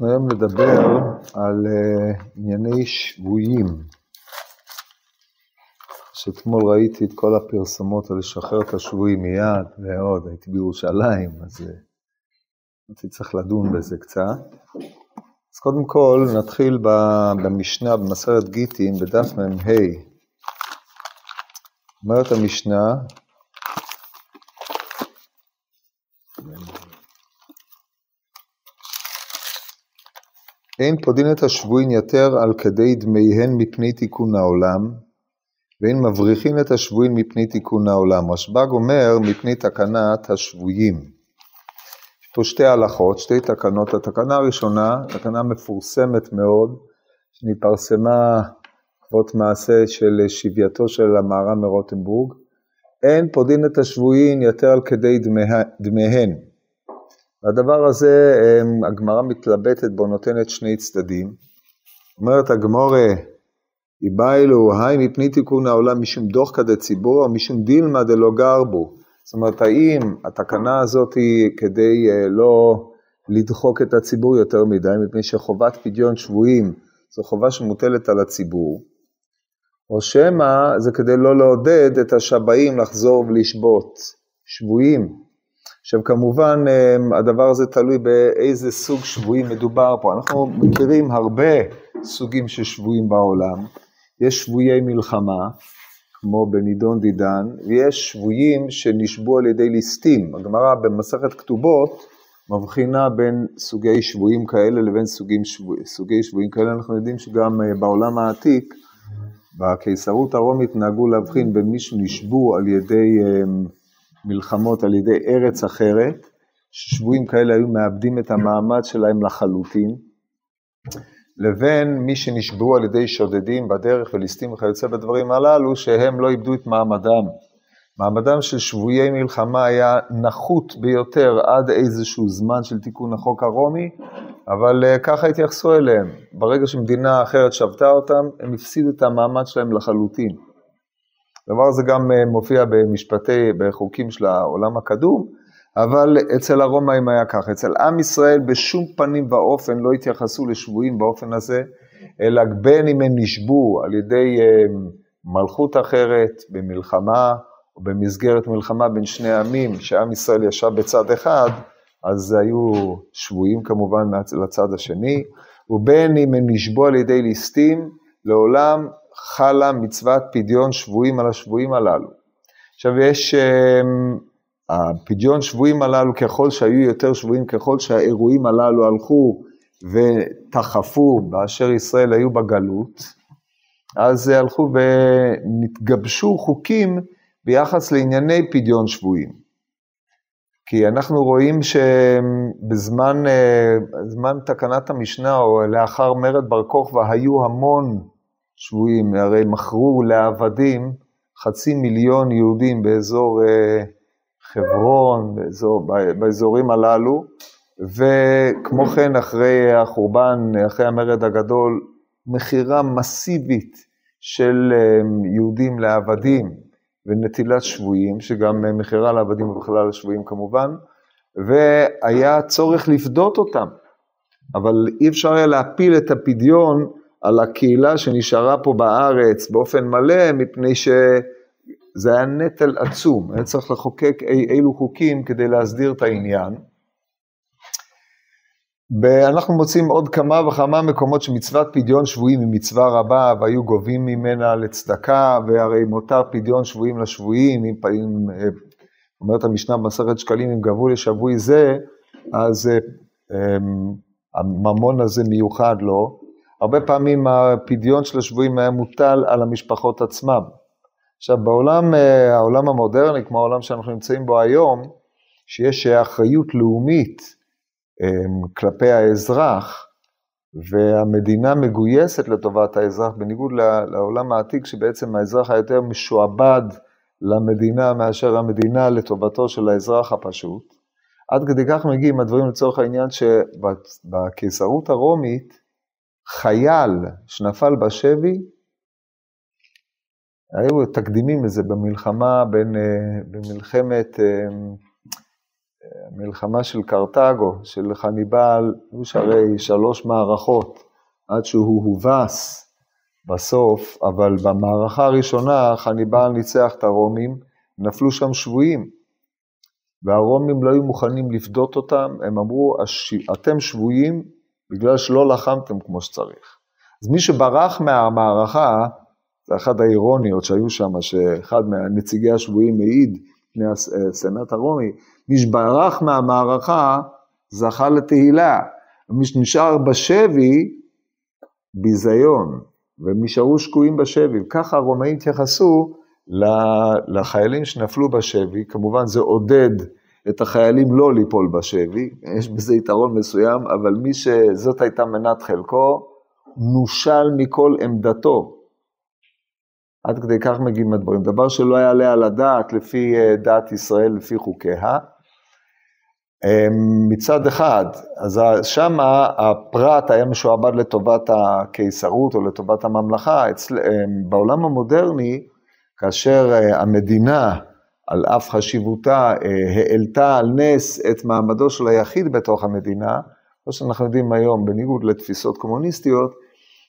אנחנו היום נדבר על uh, ענייני שבויים. שאתמול ראיתי את כל הפרסומות על לשחרר את השבויים מיד, ועוד, הייתי בירושלים, אז uh, הייתי צריך לדון בזה קצת. אז קודם כל נתחיל במשנה, במסרת גיטין, בדף מ"ה. אומרת המשנה, אין פודין את השבויים יתר על כדי דמיהן מפני תיקון העולם, ואין מבריחין את השבויים מפני תיקון העולם. רשב"ג אומר מפני תקנת השבויים. יש פה שתי הלכות, שתי תקנות. התקנה הראשונה, תקנה מפורסמת מאוד, שנתפרסמה בעקבות מעשה של שבייתו של המהר"ם מרוטנבורג, אין פודין את השבויים יתר על כדי דמיהן. והדבר הזה, הגמרא מתלבטת בו, נותנת שני צדדים. אומרת הגמורה, איבאילו, היי מפני תיקון העולם משום דוח כדי ציבור, או משום דילמה דלא גר בו. זאת אומרת, האם התקנה הזאת היא כדי אה, לא לדחוק את הציבור יותר מדי, מפני שחובת פדיון שבויים זו חובה שמוטלת על הציבור, או שמא זה כדי לא לעודד את השבעים לחזור ולשבות. שבויים עכשיו כמובן הדבר הזה תלוי באיזה סוג שבויים מדובר פה. אנחנו מכירים הרבה סוגים של שבויים בעולם. יש שבויי מלחמה, כמו בנידון דידן, ויש שבויים שנשבו על ידי ליסטים. הגמרא במסכת כתובות מבחינה בין סוגי שבויים כאלה לבין סוגים שבו... סוגי שבויים כאלה. אנחנו יודעים שגם אה, בעולם העתיק, בקיסרות הרומית נהגו להבחין בין מי שנשבו על ידי אמ, מלחמות על ידי ארץ אחרת, ששבויים כאלה היו מאבדים את המעמד שלהם לחלוטין, לבין מי שנשבעו על ידי שודדים בדרך וליסטים וכיוצא בדברים הללו, שהם לא איבדו את מעמדם. מעמדם של שבויי מלחמה היה נחות ביותר עד איזשהו זמן של תיקון החוק הרומי, אבל uh, ככה התייחסו אליהם. ברגע שמדינה אחרת שבתה אותם, הם הפסידו את המעמד שלהם לחלוטין. הדבר הזה גם אה, מופיע במשפטי, בחוקים של העולם הקדום, אבל אצל הרומאים היה ככה, אצל עם ישראל בשום פנים ואופן לא התייחסו לשבויים באופן הזה, אלא בין אם הם נשבו על ידי אה, מלכות אחרת במלחמה, או במסגרת מלחמה בין שני עמים, שעם ישראל ישב בצד אחד, אז היו שבויים כמובן לצד השני, ובין אם הם נשבו על ידי ליסטים, לעולם חלה מצוות פדיון שבויים על השבויים הללו. עכשיו יש, אמ, הפדיון שבויים הללו, ככל שהיו יותר שבויים, ככל שהאירועים הללו הלכו ותחפו באשר ישראל היו בגלות, אז הלכו ונתגבשו חוקים ביחס לענייני פדיון שבויים. כי אנחנו רואים שבזמן תקנת המשנה, או לאחר מרד בר כוכבא, היו המון שבויים, הרי מכרו לעבדים חצי מיליון יהודים באזור אה, חברון, באזור, באזורים הללו, וכמו כן אחרי החורבן, אחרי המרד הגדול, מכירה מסיבית של אה, יהודים לעבדים ונטילת שבויים, שגם אה, מכירה לעבדים ובכלל לשבויים כמובן, והיה צורך לפדות אותם, אבל אי אפשר היה להפיל את הפדיון על הקהילה שנשארה פה בארץ באופן מלא, מפני שזה היה נטל עצום, היה צריך לחוקק אי, אילו חוקים כדי להסדיר את העניין. אנחנו מוצאים עוד כמה וכמה מקומות שמצוות פדיון שבויים היא מצווה רבה והיו גובים ממנה לצדקה, והרי מותר פדיון שבויים לשבויים, אם, אם אה, אומרת המשנה במסכת שקלים, אם גבו לשבוי זה, אז אה, אה, הממון הזה מיוחד לו, הרבה פעמים הפדיון של השבויים היה מוטל על המשפחות עצמם. עכשיו בעולם, אה, העולם המודרני, כמו העולם שאנחנו נמצאים בו היום, שיש אחריות לאומית אה, כלפי האזרח, והמדינה מגויסת לטובת האזרח, בניגוד לעולם העתיק, שבעצם האזרח היותר משועבד למדינה מאשר המדינה לטובתו של האזרח הפשוט. עד כדי כך מגיעים הדברים לצורך העניין שבקיסרות הרומית, חייל שנפל בשבי, היו תקדימים לזה במלחמה בין, אה, במלחמת, אה, המלחמה של קרתגו, של חניבל, היו שהרי שלוש מערכות עד שהוא הובס בסוף, אבל במערכה הראשונה חניבל ניצח את הרומים, נפלו שם שבויים, והרומים לא היו מוכנים לפדות אותם, הם אמרו, אתם שבויים בגלל שלא לחמתם כמו שצריך. אז מי שברח מהמערכה, זה אחת האירוניות שהיו שם, שאחד מהנציגי השבויים העיד לפני הסנאט הרומי, מי שברח מהמערכה זכה לתהילה, מי שנשאר בשבי, ביזיון, והם נשארו שקועים בשבי, וככה הרומאים התייחסו לחיילים שנפלו בשבי, כמובן זה עודד את החיילים לא ליפול בשבי, יש בזה יתרון מסוים, אבל מי שזאת הייתה מנת חלקו, נושל מכל עמדתו. עד כדי כך מגיעים הדברים. דבר שלא יעלה על הדעת לפי אה, דעת ישראל, לפי חוקיה. אמ, מצד אחד, אז שם הפרט היה משועבד לטובת הקיסרות או לטובת הממלכה. אצל, אמ, בעולם המודרני, כאשר אה, המדינה, על אף חשיבותה, אה, העלתה על נס את מעמדו של היחיד בתוך המדינה, כמו שאנחנו יודעים היום, בניגוד לתפיסות קומוניסטיות,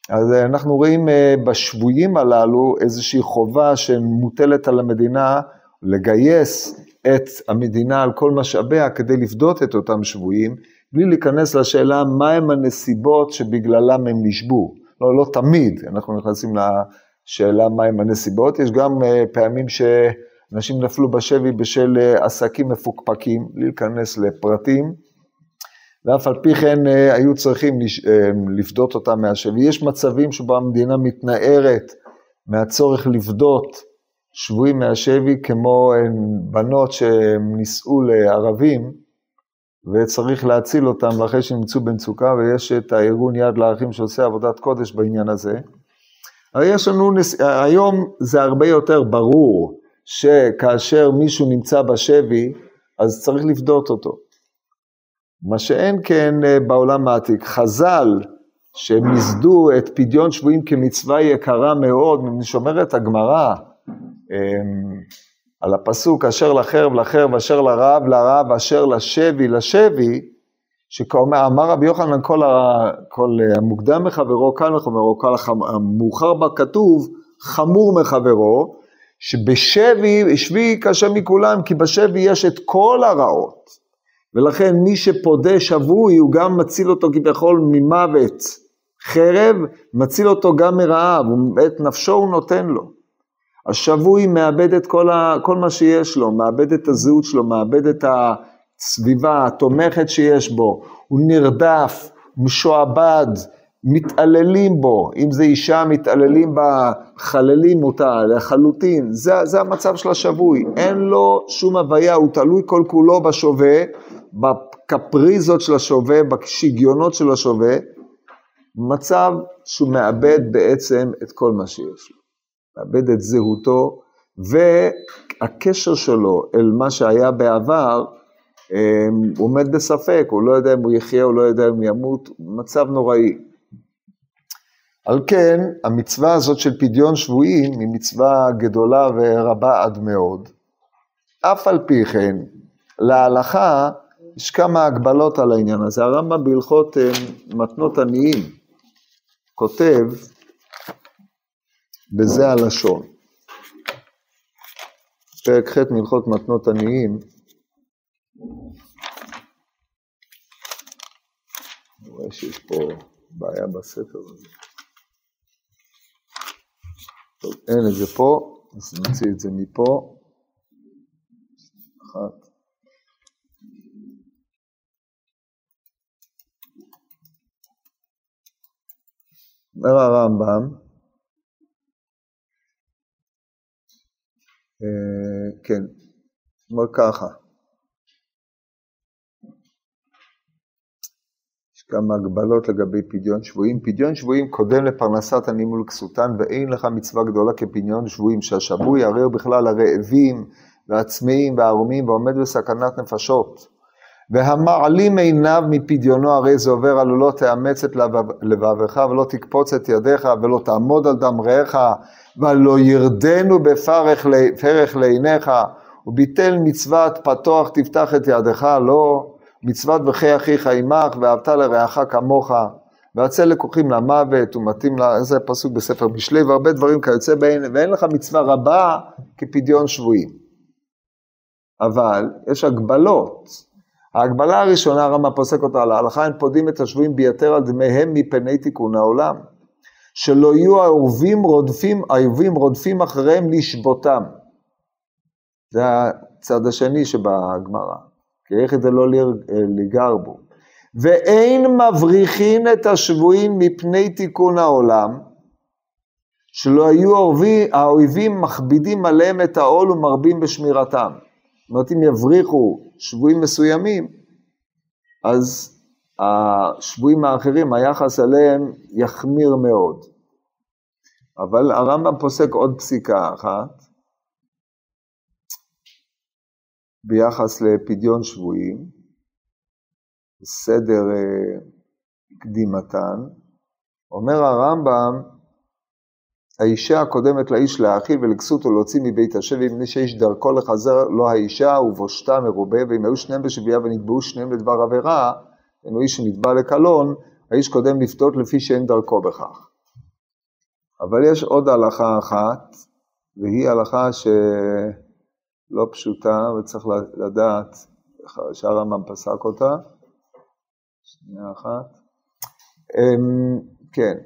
אז אה, אנחנו רואים אה, בשבויים הללו איזושהי חובה שמוטלת על המדינה לגייס את המדינה על כל משאביה כדי לפדות את אותם שבויים, בלי להיכנס לשאלה מהם הנסיבות שבגללם הם נשבו. לא, לא תמיד אנחנו נכנסים לשאלה מהם הנסיבות, יש גם פעמים שאנשים נפלו בשבי בשל עסקים מפוקפקים, בלי להיכנס לפרטים. ואף על פי כן אה, היו צריכים אה, לפדות אותם מהשבי. יש מצבים שבו המדינה מתנערת מהצורך לפדות שבויים מהשבי, כמו אה, בנות שנישאו לערבים, וצריך להציל אותם אחרי שנמצאו במצוקה, ויש את הארגון יד לערכים שעושה עבודת קודש בעניין הזה. אבל יש לנו, היום זה הרבה יותר ברור שכאשר מישהו נמצא בשבי, אז צריך לפדות אותו. מה שאין כן אה, בעולם העתיק. חז"ל, שהם ייסדו את פדיון שבויים כמצווה יקרה מאוד, שומרת הגמרא אמ, על הפסוק אשר לחרב לחרב, אשר לרב לרב, אשר לשבי לשבי, שאמר רבי יוחנן כל, ה, כל המוקדם מחברו קל מחברו, כל המאוחר בכתוב חמור מחברו, שבשבי, שבי קשה מכולם, כי בשבי יש את כל הרעות. ולכן מי שפודה שבוי הוא גם מציל אותו כביכול ממוות חרב, מציל אותו גם מרעב, את נפשו הוא נותן לו. השבוי מאבד את כל, ה, כל מה שיש לו, מאבד את הזהות שלו, מאבד את הסביבה התומכת שיש בו, הוא נרדף, משועבד, מתעללים בו, אם זה אישה מתעללים בה, חללים אותה לחלוטין, זה, זה המצב של השבוי, אין לו שום הוויה, הוא תלוי כל כולו בשווה, בקפריזות של השווה, בשיגיונות של השווה, מצב שהוא מאבד בעצם את כל מה שיש לו, מאבד את זהותו, והקשר שלו אל מה שהיה בעבר, אמ, הוא עומד בספק, הוא לא יודע אם הוא יחיה, הוא לא יודע אם ימות, מצב נוראי. על כן, המצווה הזאת של פדיון שבויים היא מצווה גדולה ורבה עד מאוד. אף על פי כן, להלכה יש כמה הגבלות על העניין הזה. הרמב"ם בהלכות אה, מתנות עניים כותב בזה הלשון. פרק ח' מהלכות מתנות עניים. אני רואה שיש פה בעיה בספר הזה. אין את זה פה, אז נוציא את זה מפה. אחת. אומר הרמב"ם, אה, כן, אומר ככה, כמה הגבלות לגבי פדיון שבויים. פדיון שבויים קודם לפרנסת עניים ולכסותן, ואין לך מצווה גדולה כפדיון שבויים, שהשבוי הרי הוא בכלל הרעבים והצמאים והערומים ועומד בסכנת נפשות. והמעלים עיניו מפדיונו, הרי זה עובר לא תאמץ את לבבך ולא תקפוץ את ידיך ולא תעמוד על דם רעך ולא ירדנו בפרך לעיניך הוא ביטל מצוות פתוח תפתח את ידך לא, מצוות בחי אחיך עמך ואהבת לרעך כמוך, והצל לקוחים למוות, הוא מתאים, לה, זה פסוק בספר משלי, והרבה דברים כיוצא בהן, ואין לך מצווה רבה כפדיון שבויים. אבל יש הגבלות. ההגבלה הראשונה, הרמב"ם פוסק אותה על הם פודים את השבויים ביתר על דמיהם מפני תיקון העולם. שלא יהיו האהובים רודפים, האהובים רודפים אחריהם לשבותם. זה הצד השני שבגמרא. כי איך זה לא לגר בו. ואין מבריחין את השבויים מפני תיקון העולם, שלא היו האויבים מכבידים עליהם את העול ומרבים בשמירתם. זאת אומרת, אם יבריחו שבויים מסוימים, אז השבויים האחרים, היחס עליהם יחמיר מאוד. אבל הרמב"ם פוסק עוד פסיקה אחת, ביחס לפדיון שבויים, סדר אה, קדימתן, אומר הרמב"ם, האישה הקודמת לאיש להאכיל ולכסות ולהוציא מבית השבי, מפני שאיש דרכו לחזר לו האישה ובושתה מרובה, ואם היו שניהם בשבייה ונתבעו שניהם לדבר עבירה, אינו איש שנתבע לקלון, האיש קודם לפתות לפי שאין דרכו בכך. אבל יש עוד הלכה אחת, והיא הלכה שלא פשוטה וצריך לדעת שהרמב"ם פסק אותה. שנייה אחת. אמ, כן,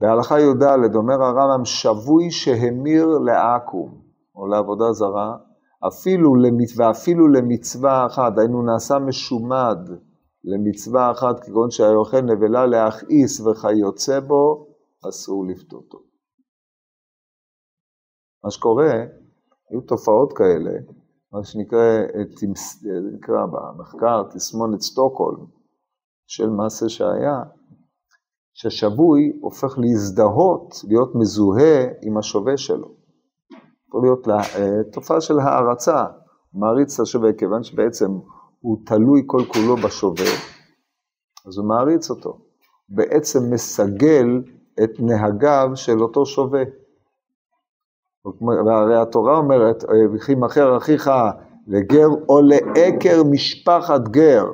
בהלכה י"ד אומר הרמב"ם שבוי שהמיר לעכו"ם, או לעבודה זרה, אפילו ואפילו למצווה אחת, היינו נעשה משומד למצווה אחת, כגון שהיה אוכל נבלה להכעיס וכיוצא בו, אסור לפתותו. מה שקורה, היו תופעות כאלה, מה שנקרא נקרא במחקר תסמונת סטוקהולם, של מעשה שהיה, שהשבוי הופך להזדהות, להיות מזוהה עם השווה שלו. יכול להיות לה, אה, תופעה של הערצה, מעריץ את השווה, כיוון שבעצם הוא תלוי כל כולו בשווה, אז הוא מעריץ אותו. בעצם מסגל את נהגיו של אותו שווה. והרי התורה אומרת, וכי מכר אחיך לגר או לעקר משפחת גר.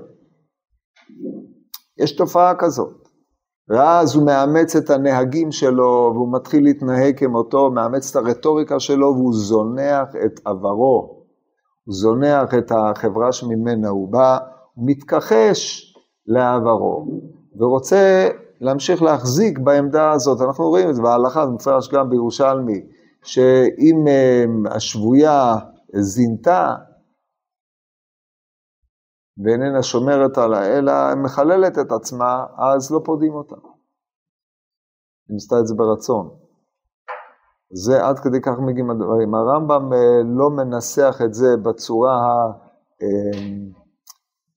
יש תופעה כזאת. ואז הוא מאמץ את הנהגים שלו, והוא מתחיל להתנהג כמותו, מאמץ את הרטוריקה שלו, והוא זונח את עברו. הוא זונח את החברה שממנה הוא בא, הוא מתכחש לעברו, ורוצה להמשיך להחזיק בעמדה הזאת. אנחנו רואים את זה בהלכה, זה מפרש גם בירושלמי, שאם אה, השבויה זינתה, ואיננה שומרת עליה, אלא מחללת את עצמה, אז לא פודים אותה. היא עשתה את זה ברצון. זה עד כדי כך מגיעים הדברים. הרמב"ם אה, לא מנסח את זה בצורה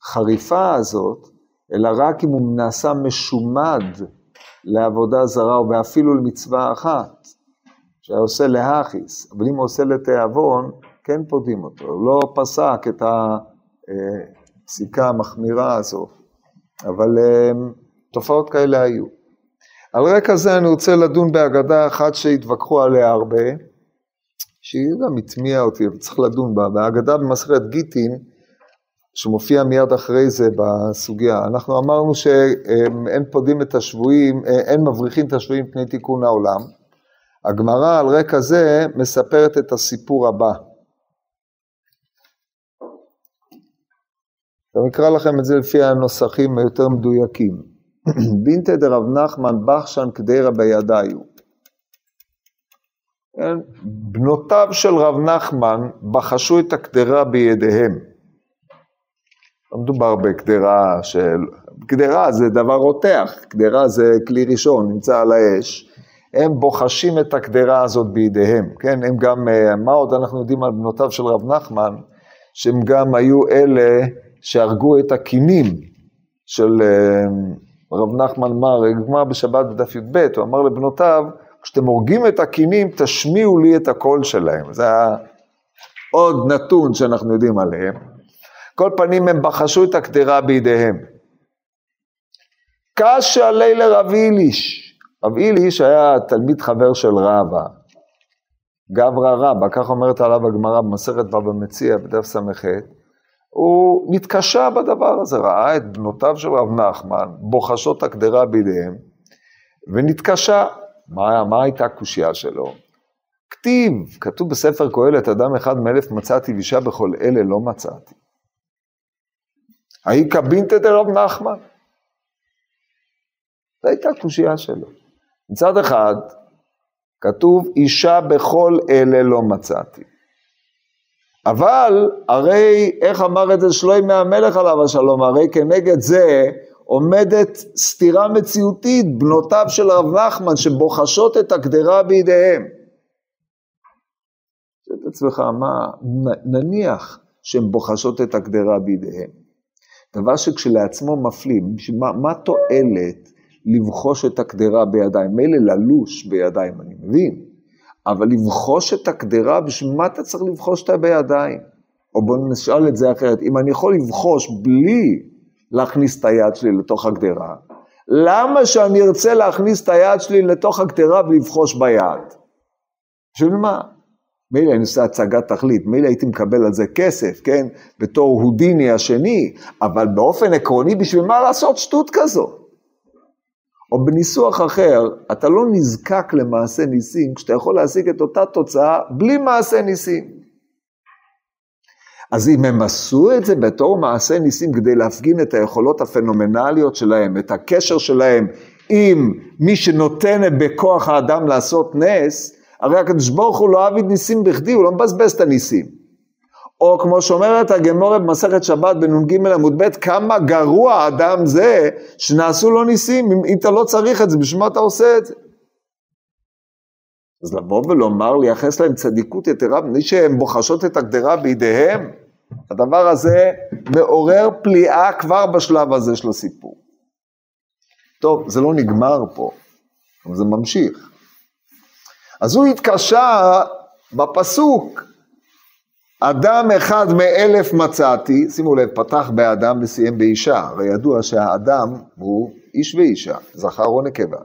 החריפה אה, הזאת, אלא רק אם הוא נעשה משומד לעבודה זרה, ואפילו למצווה אחת, שהיה עושה להכיס, אבל אם הוא עושה לתיאבון, כן פודים אותו. הוא לא פסק את. הפסיקה המחמירה הזו, אבל אה, תופעות כאלה היו. על רקע זה אני רוצה לדון באגדה אחת שהתווכחו עליה הרבה, שהיא גם הטמיעה אותי, וצריך לדון בה, באגדה במסכת גיטין, שמופיע מיד אחרי זה בסוגיה. אנחנו אמרנו שאין פודים את השבויים, אה, אין מבריחים את השבויים מפני תיקון העולם. הגמרא על רקע זה מספרת את הסיפור הבא. אני אקרא לכם את זה לפי הנוסחים היותר מדויקים. בינתא דרב נחמן בחשן קדירא בידיו. כן? בנותיו של רב נחמן בחשו את הקדרה בידיהם. לא מדובר בקדרה של... קדרה זה דבר רותח, קדרה זה כלי ראשון, נמצא על האש. הם בוחשים את הקדרה הזאת בידיהם, כן? הם גם, אה, מה עוד אנחנו יודעים על בנותיו של רב נחמן? שהם גם היו אלה שהרגו את הקינים של אה, רב נחמן מר, גמר בשבת בדף י"ב, הוא אמר לבנותיו, כשאתם הורגים את הקינים, תשמיעו לי את הקול שלהם. זה עוד נתון שאנחנו יודעים עליהם. כל פנים הם בחשו את הקדרה בידיהם. קשה עלי לרב איליש. רב איליש היה תלמיד חבר של רבא. גברא רבא, כך אומרת עליו הגמרא במסכת בבא מציע בדף ס"ח, הוא נתקשה בדבר הזה, ראה את בנותיו של רב נחמן בוחשות הקדרה בידיהם, ונתקשה. מה, מה הייתה הקושייה שלו? כתיב, כתוב בספר קהלת, אדם אחד מאלף מצאתי ואישה בכל אלה לא מצאתי. האי קבינתא דרב נחמן. זו הייתה הקושייה שלו. מצד אחד, כתוב אישה בכל אלה לא מצאתי. אבל הרי, איך אמר את זה שלוימי המלך עליו השלום, הרי כנגד זה עומדת סתירה מציאותית, בנותיו של רב נחמן שבוחשות את הקדרה בידיהם. שואל את עצמך, מה, נניח שהן בוחשות את הקדרה בידיהם. דבר שכשלעצמו מפליא, מה, מה תועלת לבחוש את הקדרה בידיים? מילא ללוש בידיים, אני מבין, אבל לבחוש את הקדרה, בשביל מה אתה צריך לבחוש אותה בידיים? או בואו נשאל את זה אחרת, אם אני יכול לבחוש בלי להכניס את היד שלי לתוך הגדרה, למה שאני ארצה להכניס את היד שלי לתוך הגדרה ולבחוש ביד? בשביל מה? מילא אני עושה הצגת תכלית, מילא הייתי מקבל על זה כסף, כן? בתור הודיני השני, אבל באופן עקרוני, בשביל מה לעשות שטות כזו? או בניסוח אחר, אתה לא נזקק למעשה ניסים כשאתה יכול להשיג את אותה תוצאה בלי מעשה ניסים. אז אם הם עשו את זה בתור מעשה ניסים כדי להפגין את היכולות הפנומנליות שלהם, את הקשר שלהם עם מי שנותן בכוח האדם לעשות נס, הרי הקדוש ברוך הוא לא אביד ניסים בכדי, הוא לא מבזבז את הניסים. או כמו שאומרת הגמורה במסכת שבת בנ"ג עמוד ב', כמה גרוע אדם זה שנעשו לו ניסים, אם, אתה לא צריך את זה, בשביל מה אתה עושה את זה? אז לבוא ולומר, לייחס להם צדיקות יתרה, בלי שהן בוחשות את הגדרה בידיהם, הדבר הזה מעורר פליאה כבר בשלב הזה של הסיפור. טוב, זה לא נגמר פה, אבל זה ממשיך. אז הוא התקשה בפסוק, אדם אחד מאלף מצאתי, שימו לב, פתח באדם וסיים באישה, הרי ידוע שהאדם הוא איש ואישה, זכר או נקבה.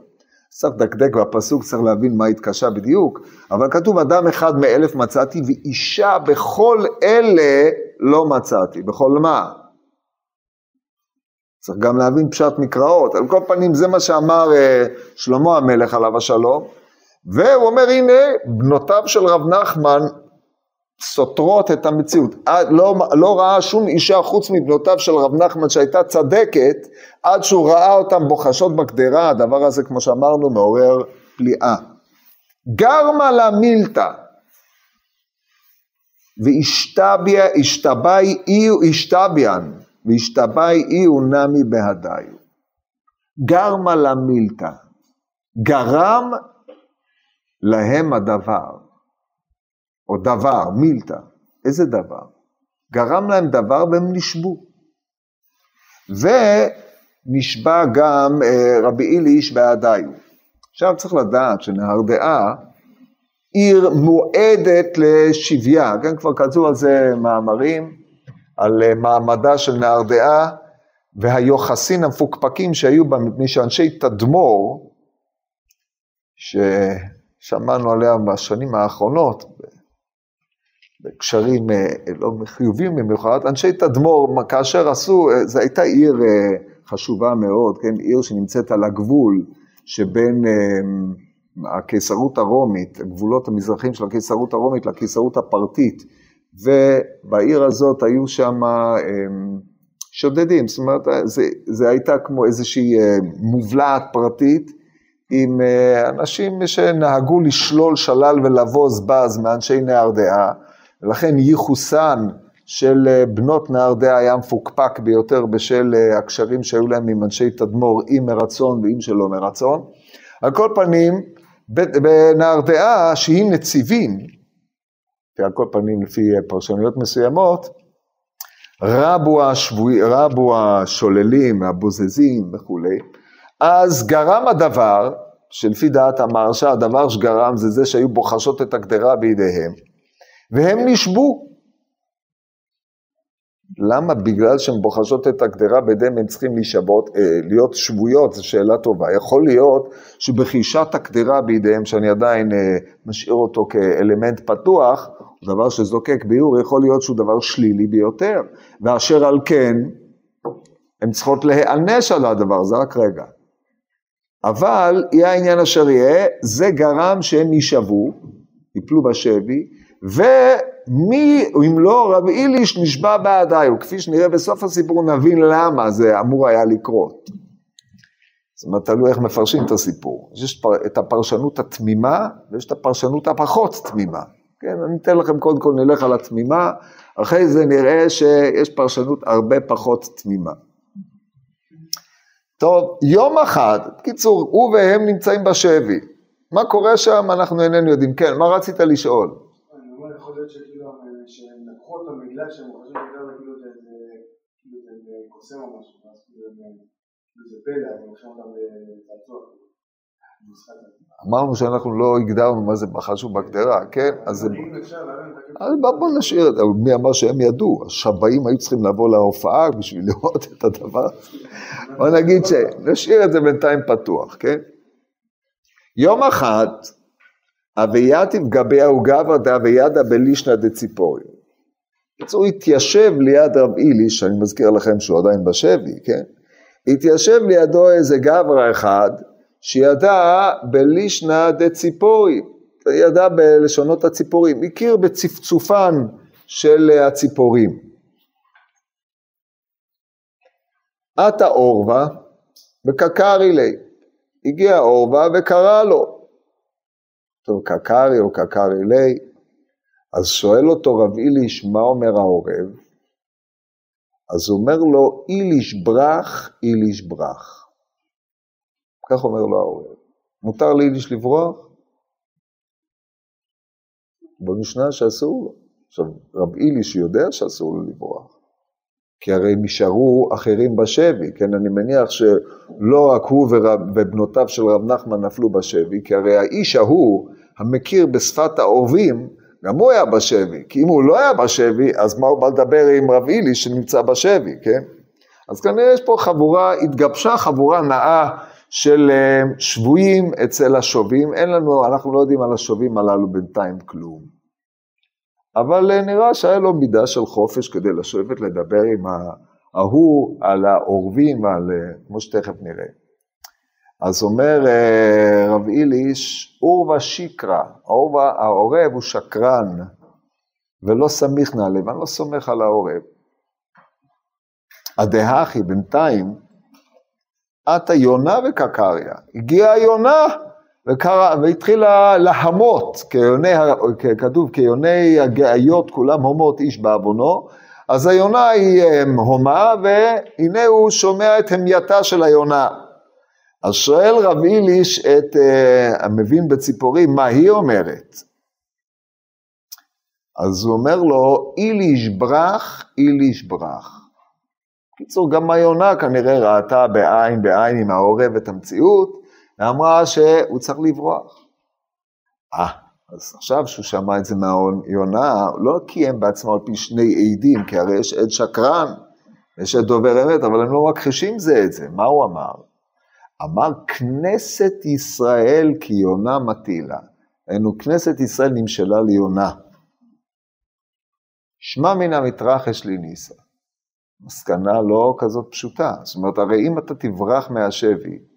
צריך לדקדק בפסוק, צריך להבין מה התקשה בדיוק, אבל כתוב אדם אחד מאלף מצאתי ואישה בכל אלה לא מצאתי. בכל מה? צריך גם להבין פשט מקראות. על כל פנים זה מה שאמר uh, שלמה המלך עליו השלום, והוא אומר הנה בנותיו של רב נחמן סותרות את המציאות. לא, לא ראה שום אישה חוץ מבנותיו של רב נחמן שהייתה צדקת, עד שהוא ראה אותם בוחשות בקדרה, הדבר הזה כמו שאמרנו מעורר פליאה. גרמה לה מילתא, ואשתבי איהו אשתביאן, ואשתבי איהו נמי בהדיו. גרמה לה מילתא, גרם להם הדבר. או דבר, מילתא, איזה דבר? גרם להם דבר והם נשבו. ונשבע גם אה, רבי איליש בעדיו. עכשיו צריך לדעת שנהרדעה עיר מועדת לשביה, כן, כבר כתבו על זה מאמרים, על אה, מעמדה של נהרדעה והיוחסין המפוקפקים שהיו בה, מפני שאנשי תדמור, ששמענו עליה בשנים האחרונות, בקשרים אה, לא חיובים במיוחד, אנשי תדמור, כאשר עשו, אה, זו הייתה עיר אה, חשובה מאוד, כן, עיר שנמצאת על הגבול שבין הקיסרות הרומית, הגבולות המזרחיים של הקיסרות הרומית לקיסרות הפרטית, ובעיר הזאת היו שם שודדים, זאת אומרת, זה, זה הייתה כמו איזושהי מובלעת פרטית, עם אנשים שנהגו לשלול שלל ולבוז בז מאנשי נהרדעה, ולכן ייחוסן של אה, בנות נהרדע היה מפוקפק ביותר בשל אה, הקשרים שהיו להם עם אנשי תדמור, אם מרצון ואם שלא מרצון. על כל פנים, בנהרדעה שהיא נציבים, על כל פנים לפי אה, פרשנויות מסוימות, רבו, השבועי, רבו השוללים, הבוזזים וכולי, אז גרם הדבר, שלפי דעת המרשה, הדבר שגרם זה זה שהיו בוחשות את הגדרה בידיהם, והם נשבו. למה בגלל שהן בוחשות את הגדרה בדם הן צריכים להישבות, אה, להיות שבויות, זו שאלה טובה. יכול להיות שבחישת הגדרה בידיהם, שאני עדיין אה, משאיר אותו כאלמנט פתוח, דבר שזוקק ביור, יכול להיות שהוא דבר שלילי ביותר. ואשר על כן, הן צריכות להיענש על הדבר הזה, רק רגע. אבל יהיה העניין אשר יהיה, זה גרם שהם יישבו, יפלו בשבי, ומי, אם לא, רב איליש נשבע בעדיי, וכפי שנראה בסוף הסיפור נבין למה זה אמור היה לקרות. זאת אומרת, תלוי איך מפרשים את הסיפור. יש את הפרשנות התמימה, ויש את הפרשנות הפחות תמימה. כן, אני אתן לכם קודם כל נלך על התמימה, אחרי זה נראה שיש פרשנות הרבה פחות תמימה. טוב, יום אחד, בקיצור, הוא והם נמצאים בשבי. מה קורה שם, אנחנו איננו יודעים. כן, מה רצית לשאול? אני אומר, יכול להיות שכאילו, שהם לקחו אותו בגלל שהם חושבים יותר כאילו זה קוסם או משהו, כאילו זה פלא, אז הם לוקחים אותם לצעצוע. אמרנו שאנחנו לא הגדרנו מה זה חשוב בהגדרה, כן? אז בוא נשאיר את זה, מי אמר שהם ידעו? השבעים היו צריכים לבוא להופעה בשביל לראות את הדבר. בוא נגיד שנשאיר את זה בינתיים פתוח, כן? יום אחד, אבייתיב גבי ההוגבה דאביידה בלישנא דציפורי. הוא התיישב ליד רב אילי, שאני מזכיר לכם שהוא עדיין בשבי, כן? התיישב לידו איזה גברא אחד, שידע בלישנא דציפורי, ידע בלשונות הציפורים, הכיר בצפצופן של הציפורים. עתה עורבה וקקרי לי, הגיע עורבה וקרא לו. טוב, קקרי או קקרי לי, אז שואל אותו רב איליש, מה אומר העורב? אז הוא אומר לו, איליש ברח, איליש ברח. כך אומר לו העורב. מותר ליידיש לברוח? במשנה שאסור לו. עכשיו, רב איליש יודע שאסור לו לברוח. כי הרי נשארו אחרים בשבי, כן? אני מניח שלא רק הוא ורב, ובנותיו של רב נחמן נפלו בשבי, כי הרי האיש ההוא, המכיר בשפת העורבים, גם הוא היה בשבי. כי אם הוא לא היה בשבי, אז מה הוא בא לדבר עם רב איליש שנמצא בשבי, כן? אז כנראה יש פה חבורה, התגבשה חבורה נאה של אה, שבויים אצל השובים, אין לנו, אנחנו לא יודעים על השובים הללו בינתיים כלום. אבל אה, נראה שהיה לו מידה של חופש כדי לשבת לדבר עם ההוא על העורבים ועל, אה, כמו שתכף נראה. אז אומר רב איליש, עורבא שיקרא, העורב הוא שקרן ולא סמיך נעלב, אני לא סומך על העורב. הדהכי בינתיים, עתה יונה וקקריה. הגיעה יונה וקרא, והתחילה להמות, כיוני, כתוב כיוני הגאיות כולם הומות איש בעוונו, אז היונה היא הומה והנה הוא שומע את המייתה של היונה. אז שואל רב איליש את uh, המבין בציפורים מה היא אומרת. אז הוא אומר לו, איליש ברח, איליש ברח. בקיצור, גם היונה כנראה ראתה בעין בעין עם העורב את המציאות, ואמרה שהוא צריך לברוח. אה, אז עכשיו שהוא שמע את זה מהיונה, לא קיים בעצמו על פי שני עדים, כי הרי יש עד שקרן, יש עד דובר אמת, אבל הם לא מכחישים זה את זה. מה הוא אמר? אמר כנסת ישראל כי יונה מטילה. היינו, כנסת ישראל נמשלה ליונה. שמע מן המתרחש לי ניסה. מסקנה לא כזאת פשוטה. זאת אומרת, הרי אם אתה תברח מהשבי,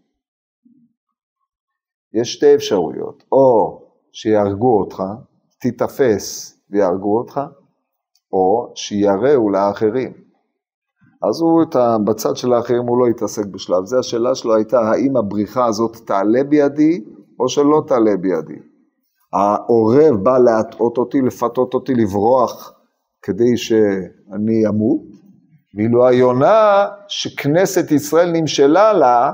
יש שתי אפשרויות, או שיהרגו אותך, תיתפס ויהרגו אותך, או שיראו לאחרים. אז הוא, בצד של האחרים הוא לא יתעסק בשלב זה, השאלה שלו הייתה האם הבריחה הזאת תעלה בידי או שלא תעלה בידי. העורב בא להטעות אותי, לפתות אותי לברוח כדי שאני אמות, ואילו היונה שכנסת ישראל נמשלה לה,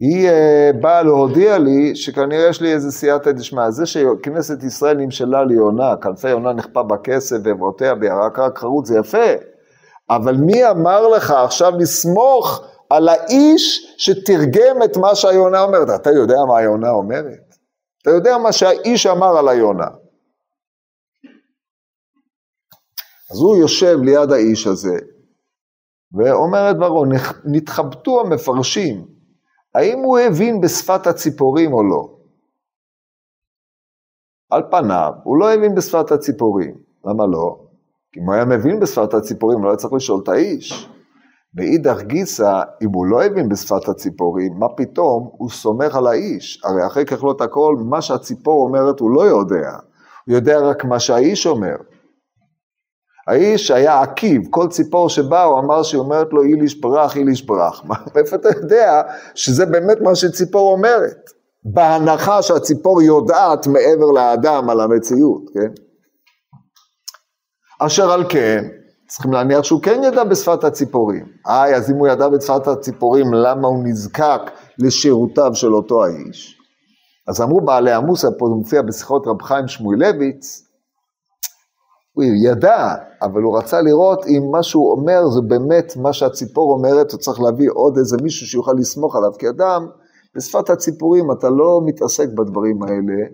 היא uh, באה להודיע לי שכנראה יש לי איזה סייעתא דשמיא. זה שכנסת ישראל נמשלה לי יונה, כנפי יונה נכפה בכסף ואבותיה בירק רק חרוץ, זה יפה. אבל מי אמר לך עכשיו לסמוך על האיש שתרגם את מה שהיונה אומרת? אתה יודע מה היונה אומרת? אתה יודע מה שהאיש אמר על היונה. אז הוא יושב ליד האיש הזה, ואומר את דברו, נתחבטו המפרשים, האם הוא הבין בשפת הציפורים או לא? על פניו, הוא לא הבין בשפת הציפורים. למה לא? כי אם הוא היה מבין בשפת הציפורים, לא היה צריך לשאול את האיש. מאידך גיסא, אם הוא לא הבין בשפת הציפורים, מה פתאום הוא סומך על האיש? הרי אחרי ככלות הכל, מה שהציפור אומרת הוא לא יודע. הוא יודע רק מה שהאיש אומר. האיש היה עקיב, כל ציפור שבא, הוא אמר שהיא אומרת לו איליש ברח, איליש ברח. מאיפה אתה יודע שזה באמת מה שציפור אומרת? בהנחה שהציפור יודעת מעבר לאדם על המציאות, כן? אשר על כן, צריכים להניח שהוא כן ידע בשפת הציפורים. איי, אז אם הוא ידע בשפת הציפורים, למה הוא נזקק לשירותיו של אותו האיש? אז אמרו בעלי עמוסה, פה זה מופיע בשיחות רב חיים שמואלביץ, הוא ידע, אבל הוא רצה לראות אם מה שהוא אומר זה באמת מה שהציפור אומרת, הוא צריך להביא עוד איזה מישהו שיוכל לסמוך עליו, כי אדם, בשפת הציפורים אתה לא מתעסק בדברים האלה,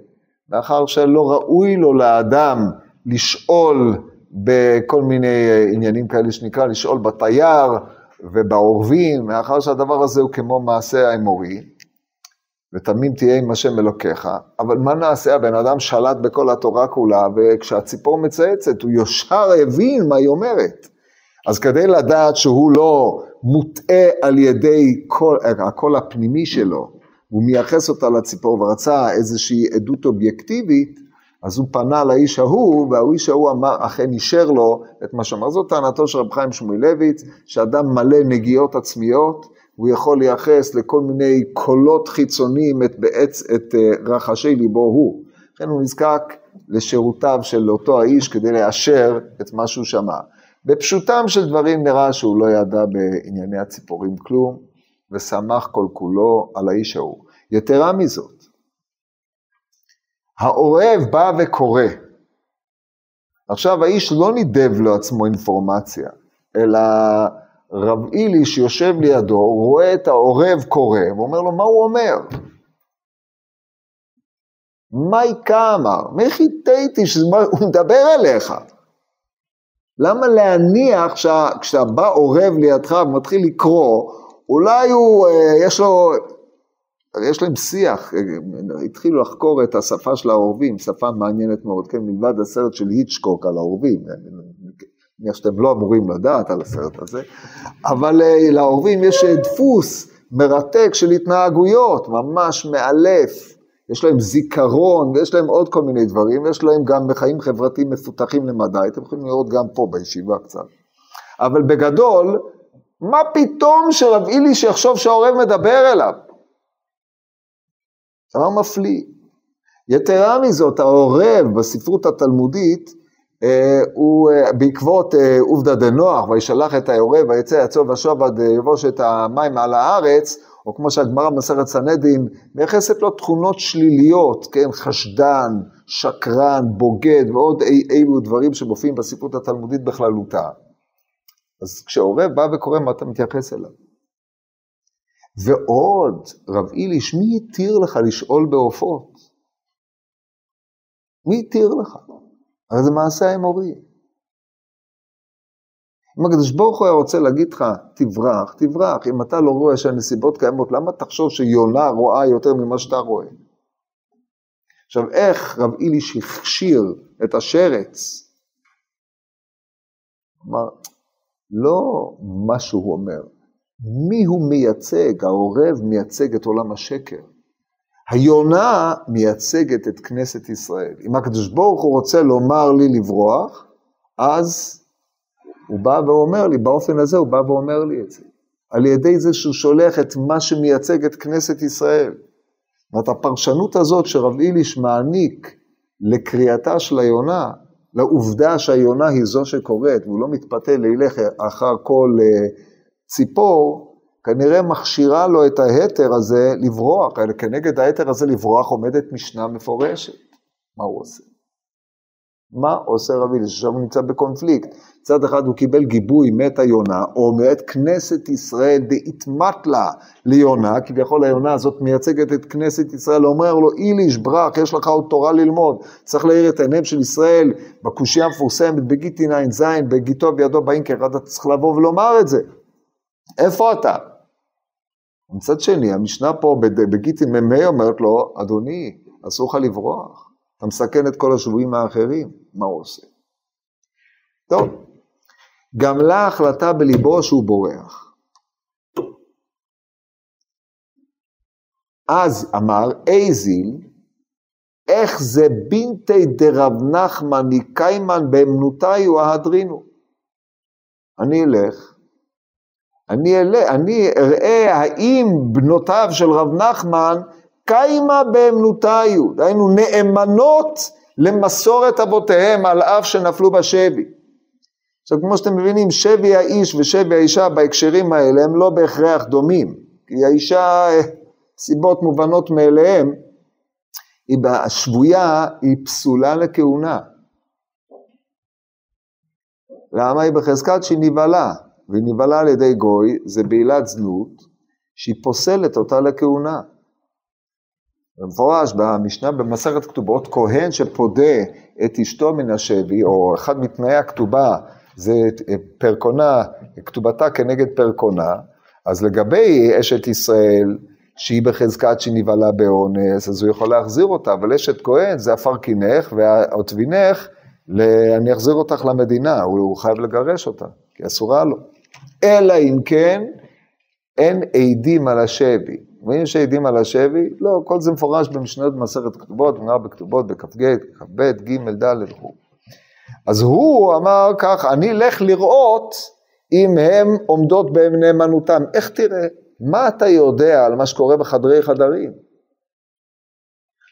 מאחר שלא ראוי לו לאדם לשאול בכל מיני עניינים כאלה שנקרא, לשאול בתייר ובעורבים, מאחר שהדבר הזה הוא כמו מעשה האמורי. ותמים תהיה עם השם אלוקיך, אבל מה נעשה? הבן אדם שלט בכל התורה כולה, וכשהציפור מצייצת, הוא ישר הבין מה היא אומרת. אז כדי לדעת שהוא לא מוטעה על ידי כל, הקול הפנימי שלו, הוא מייחס אותה לציפור ורצה איזושהי עדות אובייקטיבית, אז הוא פנה לאיש ההוא, והאיש ההוא אמר, אכן אישר לו את מה שאמר. זאת טענתו של רב חיים שמואלביץ, שאדם מלא נגיעות עצמיות, הוא יכול לייחס לכל מיני קולות חיצוניים את, בעץ, את אה, רחשי ליבו הוא. לכן הוא נזקק לשירותיו של אותו האיש כדי לאשר את מה שהוא שמע. בפשוטם של דברים נראה שהוא לא ידע בענייני הציפורים כלום, ושמח כל כולו על האיש ההוא. יתרה מזאת, העורב בא וקורא. עכשיו האיש לא נידב לעצמו אינפורמציה, אלא רב אילי שיושב לידו, רואה את העורב קורא, ואומר לו, מה הוא אומר? מה איכה אמר? מי חיטאתי שהוא מדבר אליך? למה להניח שכשאתה בא עורב לידך ומתחיל לקרוא, אולי הוא, אה, יש לו, יש להם שיח, התחילו לחקור את השפה של העורבים, שפה מעניינת מאוד, כן, מלבד הסרט של היצ'קוק על העורבים, מניח שאתם לא אמורים לדעת על הסרט הזה, אבל אה, לעורבים יש אה, דפוס מרתק של התנהגויות, ממש מאלף. יש להם זיכרון ויש להם עוד כל מיני דברים, ויש להם גם בחיים חברתיים מפותחים למדי, אתם יכולים לראות גם פה בישיבה קצת. אבל בגדול, מה פתאום שרב אילי שיחשוב שהעורב מדבר אליו? דבר מפליא. יתרה מזאת, העורב בספרות התלמודית, הוא אה, בעקבות אה, עובדא דנוח, וישלח את העורב, ויצא יצוא ושוב עד יבוש את המים על הארץ, או כמו שהגמרא במסכת סנהדין מייחסת לו תכונות שליליות, כן, חשדן, שקרן, בוגד ועוד אי, אילו דברים שמופיעים בספרות התלמודית בכללותה. אז כשעורב בא וקורא, מה אתה מתייחס אליו? ועוד, רב איליש, מי התיר לך לשאול בעופות? מי התיר לך? הרי זה מעשה האמורי. אם הקדוש ברוך הוא היה רוצה להגיד לך, תברח, תברח. אם אתה לא רואה שהנסיבות קיימות, למה תחשוב שיונה רואה יותר ממה שאתה רואה? עכשיו, איך רב איליש הכשיר את השרץ? אמר, לא מה שהוא אומר, מי הוא מייצג? העורב מייצג את עולם השקר. היונה מייצגת את כנסת ישראל. אם הקדוש ברוך הוא רוצה לומר לי לברוח, אז הוא בא ואומר לי, באופן הזה הוא בא ואומר לי את זה. על ידי זה שהוא שולח את מה שמייצג את כנסת ישראל. זאת הפרשנות הזאת שרב איליש מעניק לקריאתה של היונה, לעובדה שהיונה היא זו שקוראת, והוא לא מתפתה לילך אחר כל אה, ציפור, כנראה מכשירה לו את ההתר הזה לברוח, כנגד ההתר הזה לברוח עומדת משנה מפורשת. מה הוא עושה? מה עושה רבי אליעזר? עכשיו הוא נמצא בקונפליקט. מצד אחד הוא קיבל גיבוי מאת היונה, או מאת כנסת ישראל דאיתמת לה ליונה, כביכול היונה הזאת מייצגת את כנסת ישראל, אומר לו, איליש ברח, יש לך עוד תורה ללמוד, צריך להאיר את עיניהם של ישראל, בקושייה המפורסמת בגיטין ע"ז, בגיטו בידו באינקר, אתה צריך לבוא ולומר את זה. איפה אתה? מצד שני, המשנה פה בגיטין מ"ה אומרת לו, אדוני, אסור לך לברוח, אתה מסכן את כל השבויים האחרים, מה הוא עושה? טוב, גם לה החלטה בליבו שהוא בורח. אז אמר אייזיל, איך זה בינתי דרב נחמן קיימן באמנותי ההדרינו. אני אלך, אני, אלך, אני אראה האם בנותיו של רב נחמן קיימה באמנותיו, דהיינו נאמנות למסורת אבותיהם על אף שנפלו בשבי. עכשיו, כמו שאתם מבינים, שבי האיש ושבי האישה בהקשרים האלה הם לא בהכרח דומים, כי האישה, סיבות מובנות מאליהם, היא השבויה היא פסולה לכהונה. למה היא בחזקת שהיא נבהלה, והיא נבהלה על ידי גוי, זה בעילת זנות, שהיא פוסלת אותה לכהונה. במפורש במשנה במסכת כתובות, כהן שפודה את אשתו מן השבי, או אחד מתנאי הכתובה זה פרקונה, כתובתה כנגד פרקונה, אז לגבי אשת ישראל, שהיא בחזקת שנבהלה באונס, אז הוא יכול להחזיר אותה, אבל אשת כהן זה עפר קינך והעוטבינך, אני אחזיר אותך למדינה, הוא חייב לגרש אותה, כי אסורה לו. אלא אם כן, אין עדים על השבי. ואם יש עדים על השבי, לא, כל זה מפורש במשנות במסכת כתובות, נראה בכתובות בכ"ג, כ"ב, ג', ד' וכו'. אז הוא אמר כך, אני אלך לראות אם הם עומדות בנאמנותם. איך תראה? מה אתה יודע על מה שקורה בחדרי חדרים?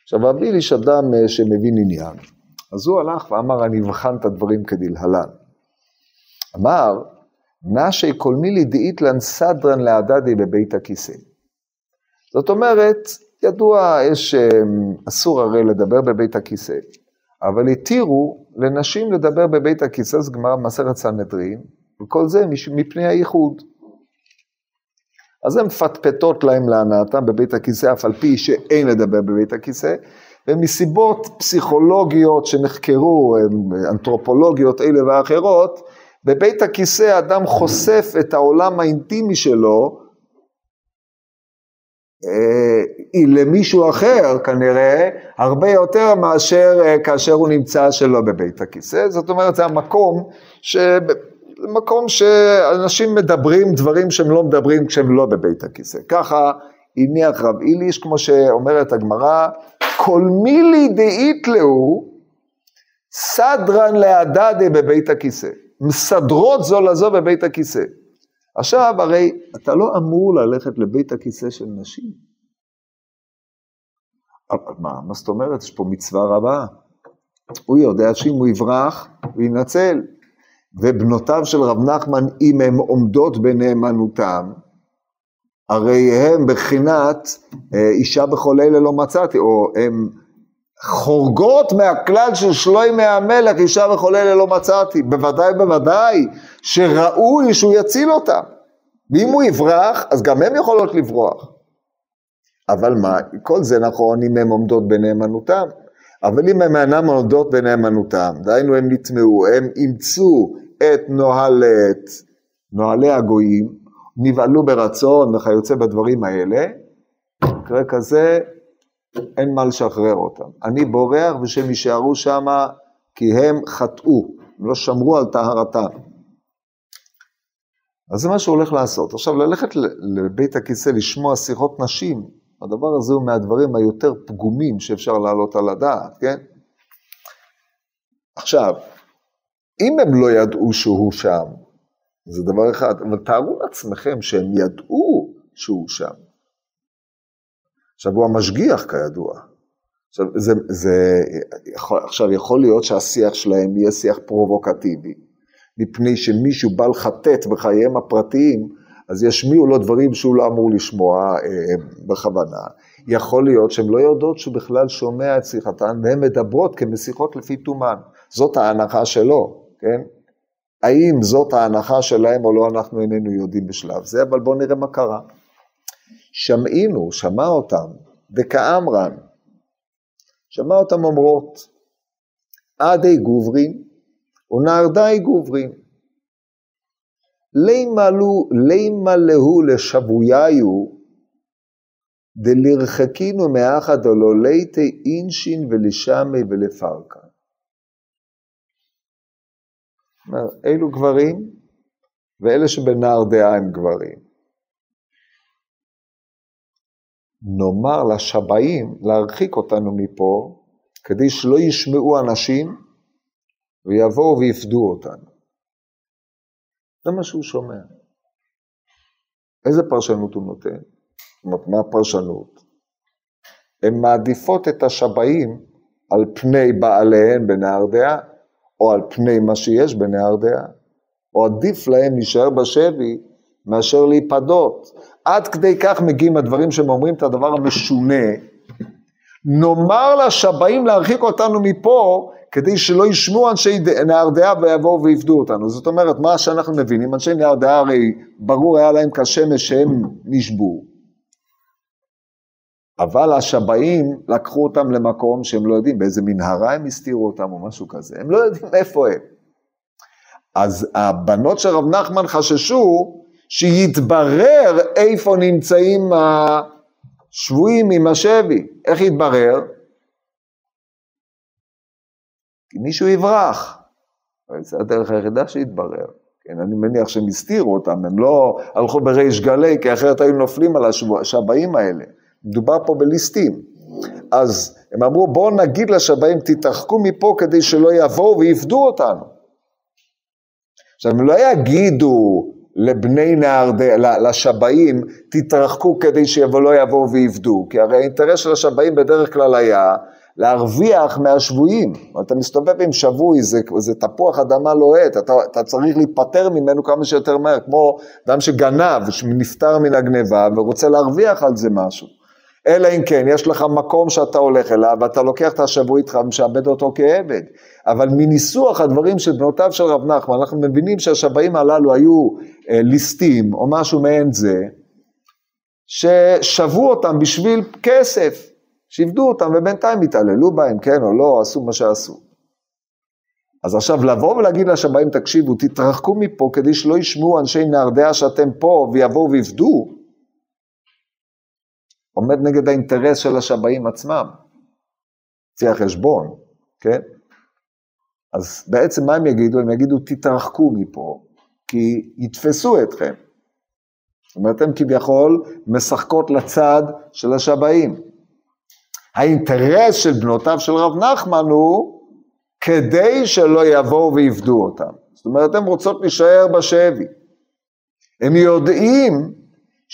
עכשיו, רבי איש אדם אה, שמבין עניין, אז הוא הלך ואמר, אני אבחן את הדברים כדלהלן. אמר, נשי כל מילי דאיתלן סדרן להדדי בבית הכיסא. זאת אומרת, ידוע, יש, אה, אסור הרי לדבר בבית הכיסא. אבל התירו לנשים לדבר בבית הכיסא, זה גמר מסכת סנהדרין, וכל זה מפני הייחוד. אז הן מפטפטות להם להנאתם בבית הכיסא, אף על פי שאין לדבר בבית הכיסא, ומסיבות פסיכולוגיות שנחקרו, אנתרופולוגיות אלה ואחרות, בבית הכיסא אדם חושף את העולם האינטימי שלו אה, למישהו אחר כנראה הרבה יותר מאשר אה, כאשר הוא נמצא שלא בבית הכיסא, זאת אומרת זה המקום, ש... מקום שאנשים מדברים דברים שהם לא מדברים כשהם לא בבית הכיסא. ככה הניח רב איליש, כמו שאומרת הגמרא, כל מילי דאיתלהו סדרן להדדה בבית הכיסא. מסדרות זו לזו בבית הכיסא. עכשיו, הרי אתה לא אמור ללכת לבית הכיסא של נשים. מה, מה זאת אומרת? יש פה מצווה רבה. הוא יודע שאם הוא יברח, הוא ינצל. ובנותיו של רב נחמן, אם הן עומדות בנאמנותם, הרי הם בחינת אה, אישה בכל אלה לא מצאתי, או הן חורגות מהכלל של שלוימי המלך, אישה וכל אלה לא מצאתי. בוודאי בוודאי שראוי שהוא יציל אותם. ואם הוא יברח, אז גם הן יכולות לברוח. אבל מה, כל זה נכון אם הן עומדות בנאמנותם. אבל אם הן אינן עומדות בנאמנותם, דהיינו הם נטמעו, הם אימצו את נוהלת, נוהלי הגויים, נבהלו ברצון וכיוצא בדברים האלה, מקרה כזה אין מה לשחרר אותם. אני בורח ושהם יישארו שם כי הם חטאו, לא שמרו על טהרתם. אז זה מה שהוא הולך לעשות. עכשיו, ללכת לבית הכיסא לשמוע שיחות נשים, הדבר הזה הוא מהדברים היותר פגומים שאפשר להעלות על הדעת, כן? עכשיו, אם הם לא ידעו שהוא שם, זה דבר אחד, אבל תארו לעצמכם שהם ידעו שהוא שם. עכשיו, הוא המשגיח כידוע. עכשיו, זה, זה, יכול, עכשיו, יכול להיות שהשיח שלהם יהיה שיח פרובוקטיבי, מפני שמישהו בא לחטט בחייהם הפרטיים, אז ישמיעו לו דברים שהוא לא אמור לשמוע אה, בכוונה. יכול להיות שהן לא יודעות שהוא בכלל שומע את שיחתן, והן מדברות כמשיחות לפי תומן. זאת ההנחה שלו, כן? האם זאת ההנחה שלהם או לא, אנחנו איננו יודעים בשלב זה, אבל בואו נראה מה קרה. שמעינו, שמע אותם, דקאמרן, שמע אותם אומרות, עדי גוברין ונהרדאי גוברין. לימה להו לשבויהו דלרחקינו מאחד או ליתי אינשין ולשמי ולפרקה. אלו גברים, ואלה שבנער דעה הם גברים. נאמר לשבעים להרחיק אותנו מפה, כדי שלא ישמעו אנשים ויבואו ויפדו אותנו. זה מה שהוא שומע. איזה פרשנות הוא נותן? זאת אומרת, מה הפרשנות? הן מעדיפות את השבעים על פני בעליהן בנהר דעה, או על פני מה שיש בנהר דעה, או עדיף להם להישאר בשבי מאשר להיפדות. עד כדי כך מגיעים הדברים שהם אומרים את הדבר המשונה. נאמר לשבעים להרחיק אותנו מפה, כדי שלא ישמעו אנשי נהר דעה ויבואו ויפדו אותנו. זאת אומרת, מה שאנחנו מבינים, אנשי נהר דעה הרי ברור היה להם כשמש שהם נשבו. אבל השבעים לקחו אותם למקום שהם לא יודעים, באיזה מנהרה הם הסתירו אותם או משהו כזה, הם לא יודעים איפה הם. אז הבנות של רב נחמן חששו שיתברר איפה נמצאים השבויים עם השבי. איך יתברר? כי מישהו יברח. זו הדרך היחידה שיתברר. כן, אני מניח שהם הסתירו אותם, הם לא הלכו בריש גלי, כי אחרת היו נופלים על השבעים האלה. מדובר פה בליסטים. אז הם אמרו, בואו נגיד לשבעים, תתרחקו מפה כדי שלא יבואו ויפדו אותנו. עכשיו, הם לא יגידו לבני נהר, לשבעים, תתרחקו כדי שלא יבואו ויפדו, כי הרי האינטרס של השבעים בדרך כלל היה להרוויח מהשבויים. אתה מסתובב עם שבוי, זה, זה תפוח אדמה לוהט, אתה, אתה צריך להיפטר ממנו כמה שיותר מהר, כמו אדם שגנב, שנפטר מן הגניבה ורוצה להרוויח על זה משהו. אלא אם כן, יש לך מקום שאתה הולך אליו, ואתה לוקח את השבוע איתך ומשעבד אותו כעבד. אבל מניסוח הדברים של בנותיו של רב נחמן, אנחנו מבינים שהשבעים הללו היו אה, ליסטים, או משהו מעין זה, ששבו אותם בשביל כסף, שעבדו אותם ובינתיים התעללו בהם, כן או לא, עשו מה שעשו. אז עכשיו לבוא ולהגיד לשבעים, תקשיבו, תתרחקו מפה כדי שלא ישמעו אנשי נהרדיה שאתם פה ויבואו ויפדו, עומד נגד האינטרס של השבעים עצמם, לפי החשבון, כן? אז בעצם מה הם יגידו? הם יגידו, תתרחקו מפה, כי יתפסו אתכם. זאת אומרת, הם כביכול משחקות לצד של השבעים. האינטרס של בנותיו של רב נחמן הוא כדי שלא יבואו ויפדו אותם. זאת אומרת, הן רוצות להישאר בשבי. הם יודעים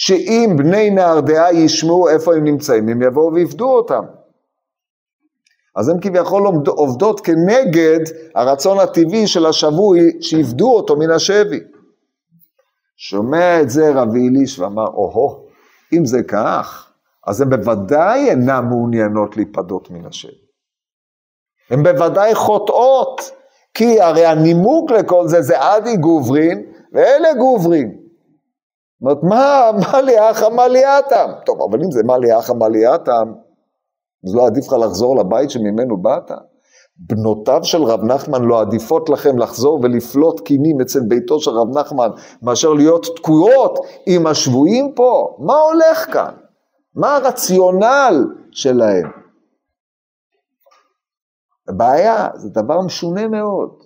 שאם בני נהרדעה ישמעו איפה הם נמצאים, הם יבואו ויפדו אותם. אז הן כביכול עובדות כנגד הרצון הטבעי של השבוי שיפדו אותו מן השבי. שומע את זה רבי אליש ואמר, או-הו, אם זה כך, אז הן בוודאי אינן מעוניינות להיפדות מן השבי. הן בוודאי חוטאות, כי הרי הנימוק לכל זה זה עדי גוברין ואלה גוברין. אומרת, מה, מה לי אחא מה לי אטם? טוב, אבל אם זה מה לי אחא מה לי אטם, אז לא עדיף לך לחזור לבית שממנו באת? בנותיו של רב נחמן לא עדיפות לכם לחזור ולפלוט קינים אצל ביתו של רב נחמן, מאשר להיות תקועות עם השבויים פה? מה הולך כאן? מה הרציונל שלהם? בעיה, זה דבר משונה מאוד.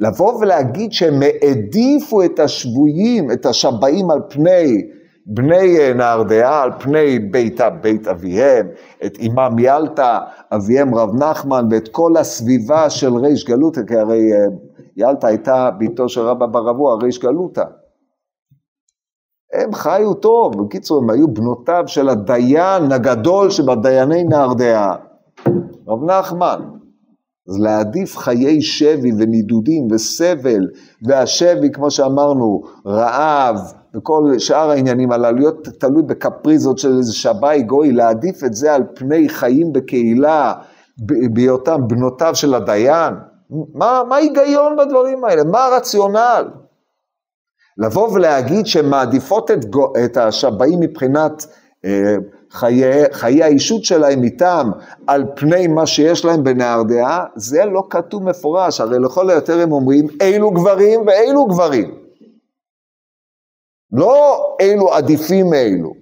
לבוא ולהגיד שהם העדיפו את השבויים, את השבעים על פני בני אה, נהרדעה, על פני בית, בית אביהם, את אימם ילטה, אביהם רב נחמן, ואת כל הסביבה של ריש גלותא, כי הרי אה, ילטה הייתה ביתו של רבא ברבוע, ריש גלותא. הם חיו טוב, בקיצור הם היו בנותיו של הדיין הגדול שבדייני נהרדעה, רב נחמן. אז להעדיף חיי שבי ונידודים וסבל, והשבי, כמו שאמרנו, רעב, וכל שאר העניינים הללו, להיות תלוי בקפריזות של איזה שבאי גוי, להעדיף את זה על פני חיים בקהילה, בהיותם בנותיו של הדיין? מה ההיגיון בדברים האלה? מה הרציונל? לבוא ולהגיד שהן מעדיפות את, את השבאים מבחינת אה, חיי, חיי האישות שלהם איתם על פני מה שיש להם בנהרדעה, זה לא כתוב מפורש, הרי לכל היותר הם אומרים אילו גברים ואילו גברים. לא אילו עדיפים מאילו.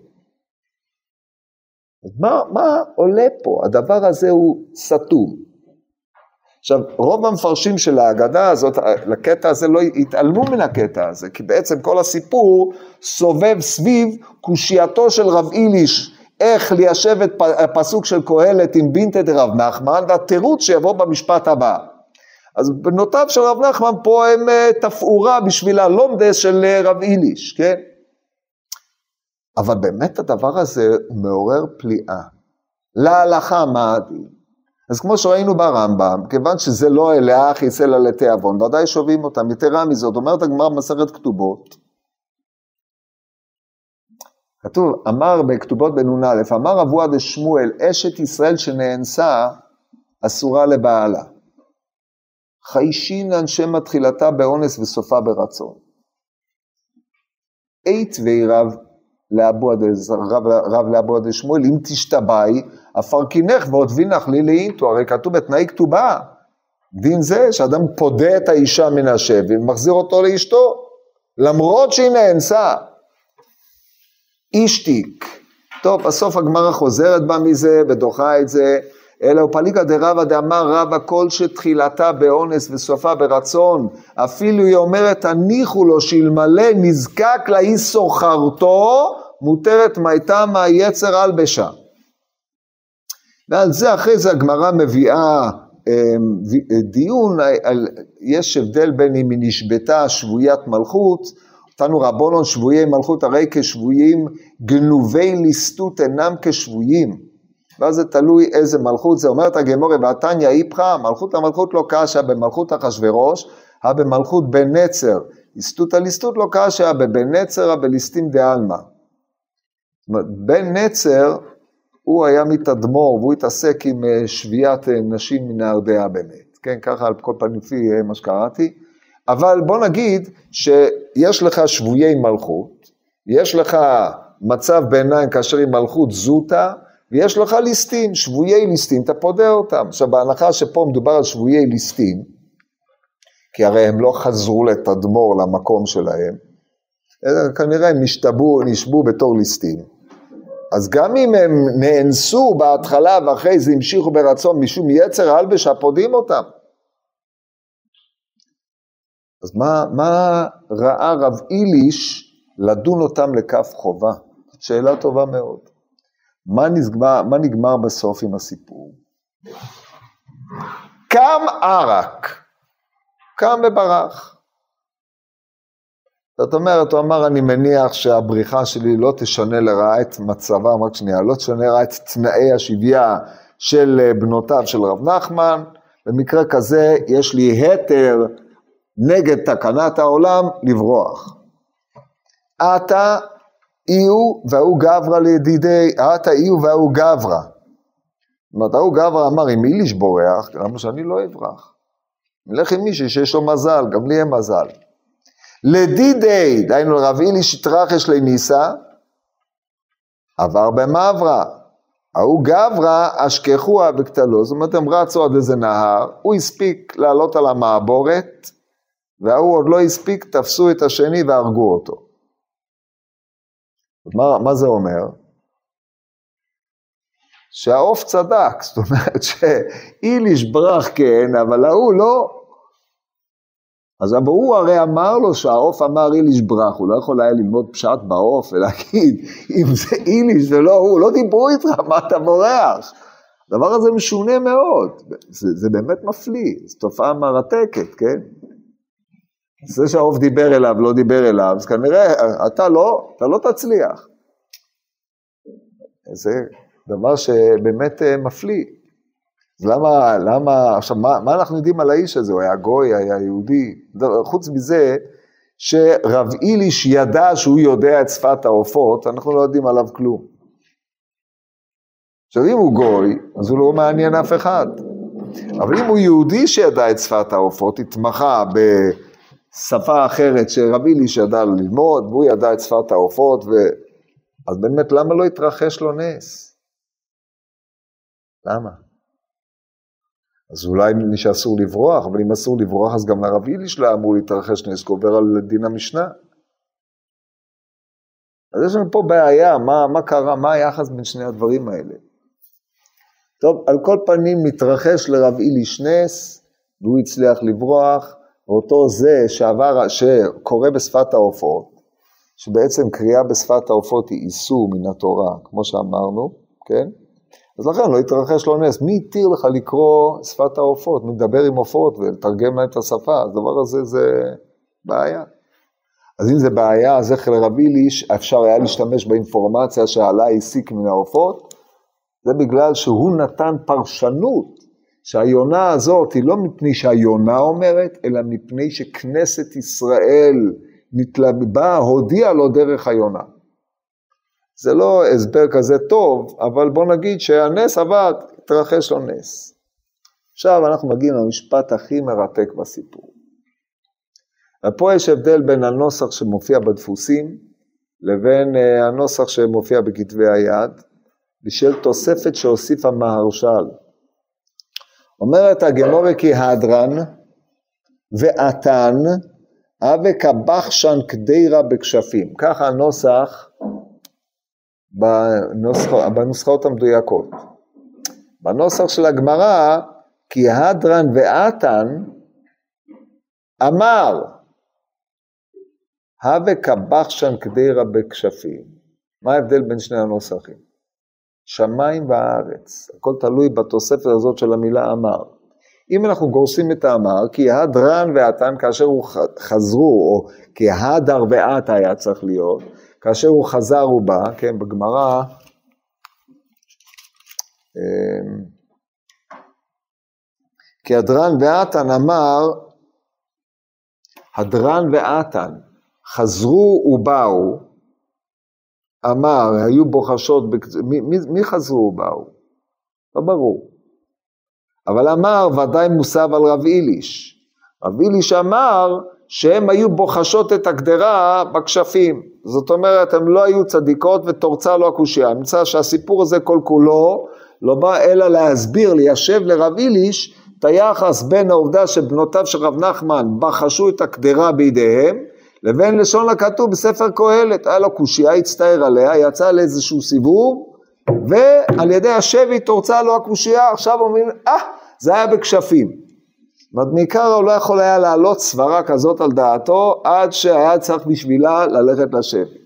מה, מה עולה פה? הדבר הזה הוא סתום. עכשיו, רוב המפרשים של ההגדה הזאת, לקטע הזה לא התעלמו מן הקטע הזה, כי בעצם כל הסיפור סובב סביב קושייתו של רב איליש, איך ליישב את הפסוק של קהלת עם בינתא דרב נחמן, והתירוץ שיבוא במשפט הבא. אז בנותיו של רב נחמן פה הם אה, תפאורה בשביל הלומדס של אה, רב איליש, כן? אבל באמת הדבר הזה מעורר פליאה. להלכה מה הדין? אז כמו שראינו ברמב"ם, כיוון שזה לא אליה אחיס אלא לתיאבון, ודאי שווים אותם. יתרה מזאת, אומרת הגמרא במסכת כתובות, כתוב, אמר בכתובות בנ"א, אמר אבוה דשמואל, אשת ישראל שנאנסה, אסורה לבעלה. חיישין אנשי מתחילתה באונס וסופה ברצון. אית וירב רב לאבוה דשמואל, אם תשתבעי, אפרקינך ועוד וינך לי לאיתו, הרי כתוב בתנאי כתובה. דין זה שאדם פודה את האישה מן השבי ומחזיר אותו לאשתו, למרות שהיא נאנסה. אישתיק. טוב, בסוף הגמרא חוזרת בה מזה ודוחה את זה, אלא פליגא דרבא דאמר רבא כל שתחילתה באונס וסופה ברצון, אפילו היא אומרת הניחו לו שאלמלא נזקק לאי סוחרתו, מותרת מייתה מהיצר הלבשה. ועל זה אחרי זה הגמרא מביאה אמ, דיון, על, יש הבדל בין אם היא נשבתה שבוית מלכות, אותנו רבונון שבויי מלכות הרי כשבויים, גנובי ליסטות אינם כשבויים. ואז זה תלוי איזה מלכות זה. אומרת הגמורי, ועתניא איפכא, מלכות המלכות לא קשה במלכות אחשורוש, במלכות בן נצר. ליסטות הליסטות לא קשה בבן נצר, בליסטים דעלמא. בן נצר הוא היה מתאדמו"ר והוא התעסק עם אה, שביית אה, נשים מנהרדעה באמת, כן, ככה על כל פנים לפי אה, מה שקראתי, אבל בוא נגיד שיש לך שבויי מלכות, יש לך מצב ביניים כאשר היא מלכות זוטה, ויש לך ליסטים, שבויי ליסטים, אתה פודה אותם. עכשיו בהנחה שפה מדובר על שבויי ליסטים, כי הרי הם לא חזרו לתדמור למקום שלהם, כנראה הם נשתבו, נשבו בתור ליסטים. אז גם אם הם נאנסו בהתחלה ואחרי זה המשיכו ברצון משום יצר הלבשה, פודים אותם. אז מה, מה ראה רב איליש לדון אותם לכף חובה? שאלה טובה מאוד. מה נגמר, מה נגמר בסוף עם הסיפור? קם ערק, קם וברח. זאת אומרת, הוא אמר, אני מניח שהבריחה שלי לא תשנה לרעה את מצבם, רק שנייה, לא תשנה לרעה את תנאי השביה של אה, בנותיו של רב נחמן, במקרה כזה יש לי היתר נגד תקנת העולם לברוח. עתה איהו וההוא גברא לידידי, עתה איהו וההוא גברא. זאת אומרת, ההוא גברא אמר, אם איליש בורח, למה שאני לא אברח? נלך עם מישהו שיש לו מזל, גם לי יהיה מזל. לדידי, דהיינו לרב אילי שטרחש לניסה, עבר במעברה. ההוא גברא אשכחוה בקטלו, זאת אומרת הם רצו עד איזה נהר, הוא הספיק לעלות על המעבורת, וההוא עוד לא הספיק, תפסו את השני והרגו אותו. מה, מה זה אומר? שהעוף צדק, זאת אומרת שאיליש ברח כן, אבל ההוא לא. אז הוא הרי אמר לו שהעוף אמר איליש ברח, הוא לא יכול היה ללמוד פשט בעוף ולהגיד, אם זה איליש ולא הוא, לא דיברו איתך, מה אתה בורח? הדבר הזה משונה מאוד, זה, זה באמת מפליא, זו תופעה מרתקת, כן? זה שהעוף דיבר אליו, לא דיבר אליו, אז כנראה אתה לא, אתה לא תצליח. זה דבר שבאמת אה, מפליא. אז למה, למה, עכשיו, מה, מה אנחנו יודעים על האיש הזה? הוא היה גוי, היה יהודי. חוץ מזה, שרב איליש ידע שהוא יודע את שפת העופות, אנחנו לא יודעים עליו כלום. עכשיו אם הוא גוי, אז הוא לא מעניין אף אחד. אבל אם הוא יהודי שידע את שפת העופות, התמחה בשפה אחרת שרב איליש ידע ללמוד, והוא ידע את שפת העופות, ו... אז באמת למה לא התרחש לו נס? למה? אז אולי מי שאסור לברוח, אבל אם אסור לברוח אז גם לרב איליש לא אמור להתרחש נס, כי עובר על דין המשנה. אז יש לנו פה בעיה, מה, מה קרה, מה היחס בין שני הדברים האלה. טוב, על כל פנים מתרחש לרב איליש נס, והוא הצליח לברוח, ואותו זה שעבר, שקורא בשפת העופות, שבעצם קריאה בשפת העופות היא איסור מן התורה, כמו שאמרנו, כן? אז לכן לא התרחש לו נס. מי התיר לך לקרוא שפת העופות, מדבר עם עופות ולתרגם להם את השפה? הדבר הזה זה בעיה. אז אם זה בעיה, אז איך לרבי ליש אפשר היה להשתמש באינפורמציה שעלה הסיק מן העופות? זה בגלל שהוא נתן פרשנות שהיונה הזאת היא לא מפני שהיונה אומרת, אלא מפני שכנסת ישראל נתלבבה, הודיעה לו דרך היונה. זה לא הסבר כזה טוב, אבל בוא נגיד שהנס עבד, התרחש לו נס. עכשיו אנחנו מגיעים למשפט הכי מרתק בסיפור. ופה יש הבדל בין הנוסח שמופיע בדפוסים לבין אה, הנוסח שמופיע בכתבי היד, בשל תוספת שהוסיף המהרש"ל. אומרת הגמורי כי הדרן ועתן אבה קבחשן קדירה בכשפים. ככה הנוסח בנוסח, בנוסחאות המדויקות. בנוסח של הגמרא, כי הדרן ועתן אמר, הווה קבחשן קדירה בכשפים. מה ההבדל בין שני הנוסחים? שמיים וארץ, הכל תלוי בתוספת הזאת של המילה אמר. אם אנחנו גורסים את האמר, כי הדרן ועתן כאשר הוא חזרו, או כי הדר ועתה היה צריך להיות, כאשר הוא חזר הוא בא, כן, בגמרא, אמ, כי הדרן ועתן אמר, הדרן ועתן חזרו ובאו, אמר, היו בוחשות, מי, מי, מי חזרו ובאו? לא ברור. אבל אמר, ודאי מוסב על רב איליש. רב איליש אמר, שהן היו בוחשות את הקדרה בכשפים. זאת אומרת, הן לא היו צדיקות ותורצה לא הקושייה. נמצא שהסיפור הזה כל כולו לא בא אלא להסביר, ליישב לרב איליש את היחס בין העובדה שבנותיו של רב נחמן בחשו את הקדרה בידיהם, לבין לשון הכתוב בספר קהלת. היה לו קושייה, הצטער עליה, יצא לאיזשהו סיבוב, ועל ידי השבי תורצה לו הקושייה, עכשיו אומרים, אה, ah, זה היה בכשפים. זאת אומרת, מעיקר הוא לא יכול היה להעלות סברה כזאת על דעתו עד שהיה צריך בשבילה ללכת לשבי.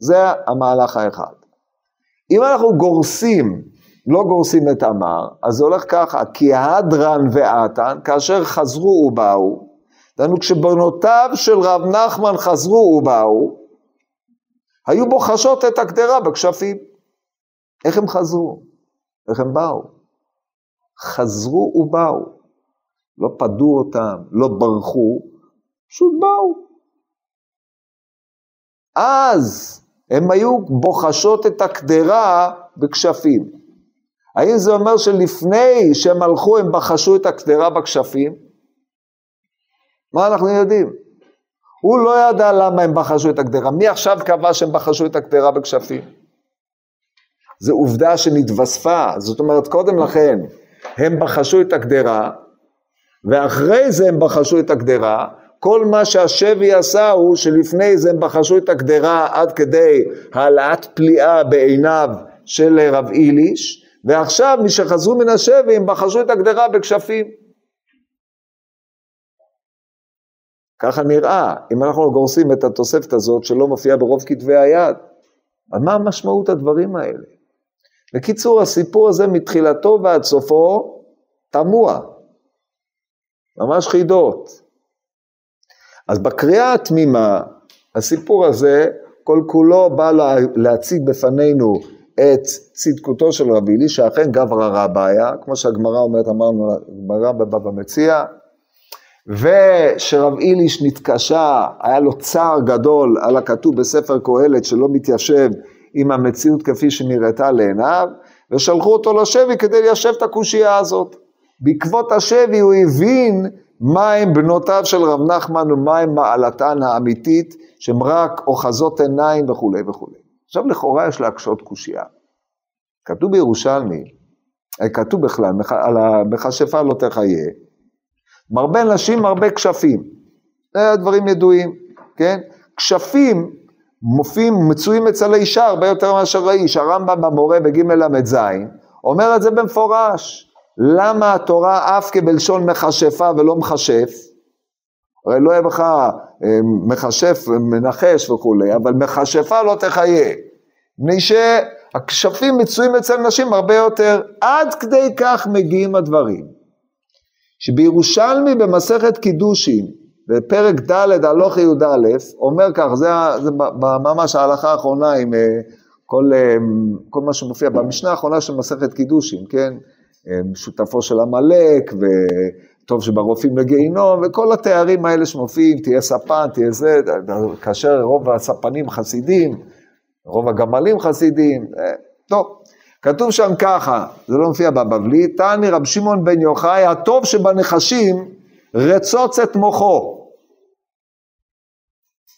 זה המהלך האחד. אם אנחנו גורסים, לא גורסים את אמר, אז זה הולך ככה, כי הדרן ועתן, כאשר חזרו ובאו, דהיינו כשבנותיו של רב נחמן חזרו ובאו, היו בוחשות את הקדרה בכשפים. איך הם חזרו? איך הם באו? חזרו ובאו. לא פדו אותם, לא ברחו, פשוט באו. אז הם היו בוחשות את הקדרה בכשפים. האם זה אומר שלפני שהם הלכו הם בחשו את הקדרה בכשפים? מה אנחנו יודעים? הוא לא ידע למה הם בחשו את הקדרה. מי עכשיו קבע שהם בחשו את הקדרה בכשפים? זו עובדה שנתווספה. זאת אומרת, קודם לכן, הם בחשו את הקדרה, ואחרי זה הם בחשו את הקדרה, כל מה שהשבי עשה הוא שלפני זה הם בחשו את הקדרה עד כדי העלאת פליאה בעיניו של רב איליש, ועכשיו משחזרו מן השבי הם בחשו את הקדרה בכשפים. ככה נראה, אם אנחנו גורסים את התוספת הזאת שלא מופיעה ברוב כתבי היד. אז מה משמעות הדברים האלה? בקיצור, הסיפור הזה מתחילתו ועד סופו תמוה. ממש חידות. אז בקריאה התמימה, הסיפור הזה כל כולו בא להציג בפנינו את צדקותו של רבי אלי, שאכן גברא רבא היה, כמו שהגמרא אומרת, אמרנו, גמרא בבבא מציע, ושרב איליש נתקשה, היה לו צער גדול על הכתוב בספר קהלת שלא מתיישב עם המציאות כפי שנראתה לעיניו, ושלחו אותו לשבי כדי ליישב את הקושייה הזאת. בעקבות השבי הוא הבין מהם בנותיו של רב נחמן ומהם מעלתן האמיתית, שהם רק אוחזות עיניים וכולי וכולי. עכשיו לכאורה יש להקשות קושייה. כתוב בירושלמי, אה, כתוב בכלל, על המכשפה לא תחיה, מרבה נשים מרבה כשפים. זה הדברים ידועים, כן? כשפים מופיעים, מצויים אצל האישה הרבה יותר מאשר האיש. הרמב"ם במורה בג' ל"ז אומר את זה במפורש. למה התורה אף כבלשון מכשפה ולא מכשף? הרי לא יהיה לך אה, מכשף, מנחש וכולי, אבל מכשפה לא תחיה. מפני שהכשפים מצויים אצל נשים הרבה יותר. עד כדי כך מגיעים הדברים. שבירושלמי במסכת קידושין, בפרק ד' הלוך י"א, אומר כך, זה, זה ממש ההלכה האחרונה עם אה, כל, אה, כל מה שמופיע במשנה האחרונה של מסכת קידושין, כן? שותפו של עמלק, וטוב שברופאים לגיהינום, וכל התארים האלה שמופיעים, תהיה ספן, תהיה זה, כאשר רוב הספנים חסידים, רוב הגמלים חסידים, אה, טוב. כתוב שם ככה, זה לא מופיע בבבלי, תעני רב שמעון בן יוחאי, הטוב שבנחשים, רצוץ את מוחו.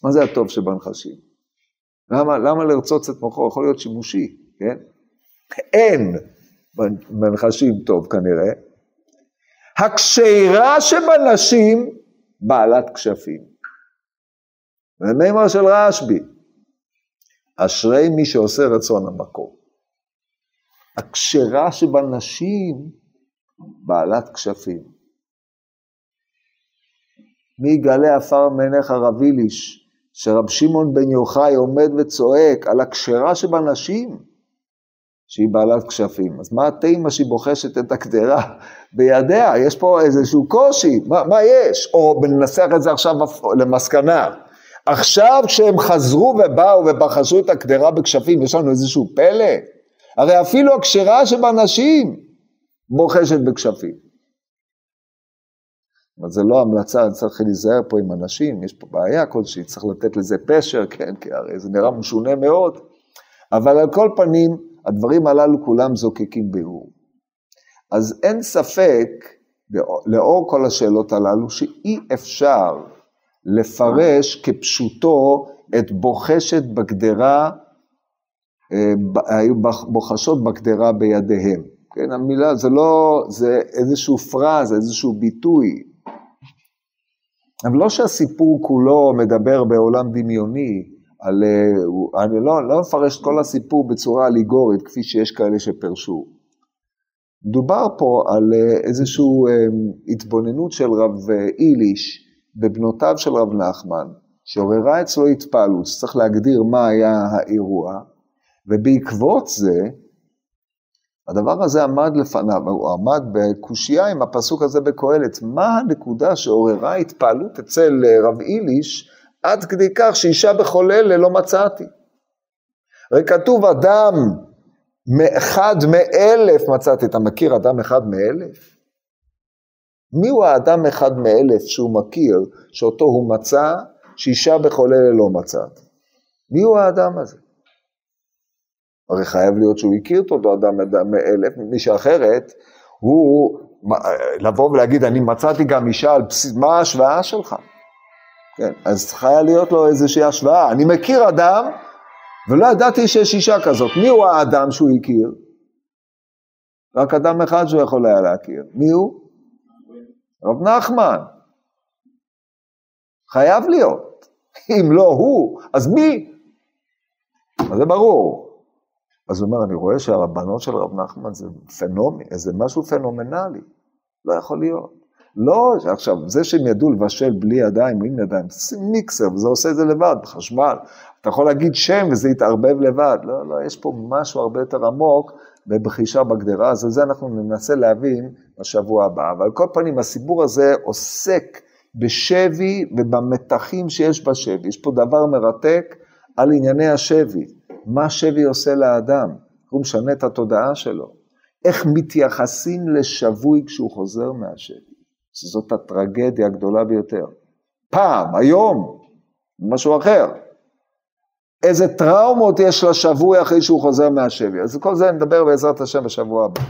מה זה הטוב שבנחשים? למה, למה לרצוץ את מוחו? יכול להיות שימושי, כן? אין מנחשים טוב כנראה. הקשירה שבנשים, בעלת כשפים. זה מימר של רשב"י. אשרי מי שעושה רצון המקום. הכשרה שבנשים, בעלת כשפים. מי יגלה עפר מעיניך רב שרב שמעון בן יוחאי עומד וצועק על הכשרה שבנשים, שהיא בעלת כשפים. אז מה התימה שהיא בוחשת את הקדרה בידיה? יש פה איזשהו קושי, מה, מה יש? או ננסח את זה עכשיו למסקנה. עכשיו כשהם חזרו ובאו ובחשו את הקדרה בכשפים, יש לנו איזשהו פלא? הרי אפילו הכשרה שבנשים בוחשת בכשפים. אבל זה לא המלצה, צריך להיזהר פה עם אנשים, יש פה בעיה כלשהי, צריך לתת לזה פשר, כן, כי הרי זה נראה משונה מאוד. אבל על כל פנים, הדברים הללו כולם זוקקים ביאור. אז אין ספק, לאור כל השאלות הללו, שאי אפשר לפרש כפשוטו את בוחשת בגדרה היו בוחשות בקדרה בידיהם. כן, המילה זה לא, זה איזשהו פרז, איזשהו ביטוי. אבל לא שהסיפור כולו מדבר בעולם דמיוני, על, אה, אני לא, לא מפרש את כל הסיפור בצורה אליגורית, כפי שיש כאלה שפרשו. מדובר פה על אה, איזושהי אה, התבוננות של רב איליש בבנותיו של רב נחמן, שעוררה אצלו התפעלות, שצריך להגדיר מה היה האירוע, ובעקבות זה, הדבר הזה עמד לפניו, הוא עמד בקושייה עם הפסוק הזה בקהלת, מה הנקודה שעוררה התפעלות אצל רב איליש, עד כדי כך שאישה בכל אלה לא מצאתי. הרי כתוב אדם מאחד מאלף מצאתי, אתה מכיר אדם אחד מאלף? מי הוא האדם אחד מאלף שהוא מכיר, שאותו הוא מצא, שאישה בכל אלה לא מצאת? מי הוא האדם הזה? הרי חייב להיות שהוא הכיר את אותו אדם מאלף, מפני שאחרת הוא לבוא ולהגיד, אני מצאתי גם אישה על בסיס, מה ההשוואה שלך? כן, אז חייב להיות לו איזושהי השוואה. אני מכיר אדם, ולא ידעתי שיש אישה כזאת. מי הוא האדם שהוא הכיר? רק אדם אחד שהוא יכול היה להכיר. מי הוא? רב נחמן. חייב להיות. אם לא הוא, אז מי? אז זה ברור. אז הוא אומר, אני רואה שהרבנות של רב נחמן זה פנומי, זה משהו פנומנלי, לא יכול להיות. לא, עכשיו, זה שהם ידעו לבשל בלי ידיים, עם ידיים, שים מיקסר, וזה עושה את זה לבד, בחשמל. אתה יכול להגיד שם וזה יתערבב לבד. לא, לא, יש פה משהו הרבה יותר עמוק בבחישה בגדרה, אז זה אנחנו ננסה להבין בשבוע הבא. אבל על כל פנים, הסיפור הזה עוסק בשבי ובמתחים שיש בשבי. יש פה דבר מרתק על ענייני השבי. מה שבי עושה לאדם, הוא משנה את התודעה שלו. איך מתייחסים לשבוי כשהוא חוזר מהשבי. שזאת הטרגדיה הגדולה ביותר. פעם, היום, משהו אחר. איזה טראומות יש לשבוי אחרי שהוא חוזר מהשבי. אז כל זה נדבר בעזרת השם בשבוע הבא.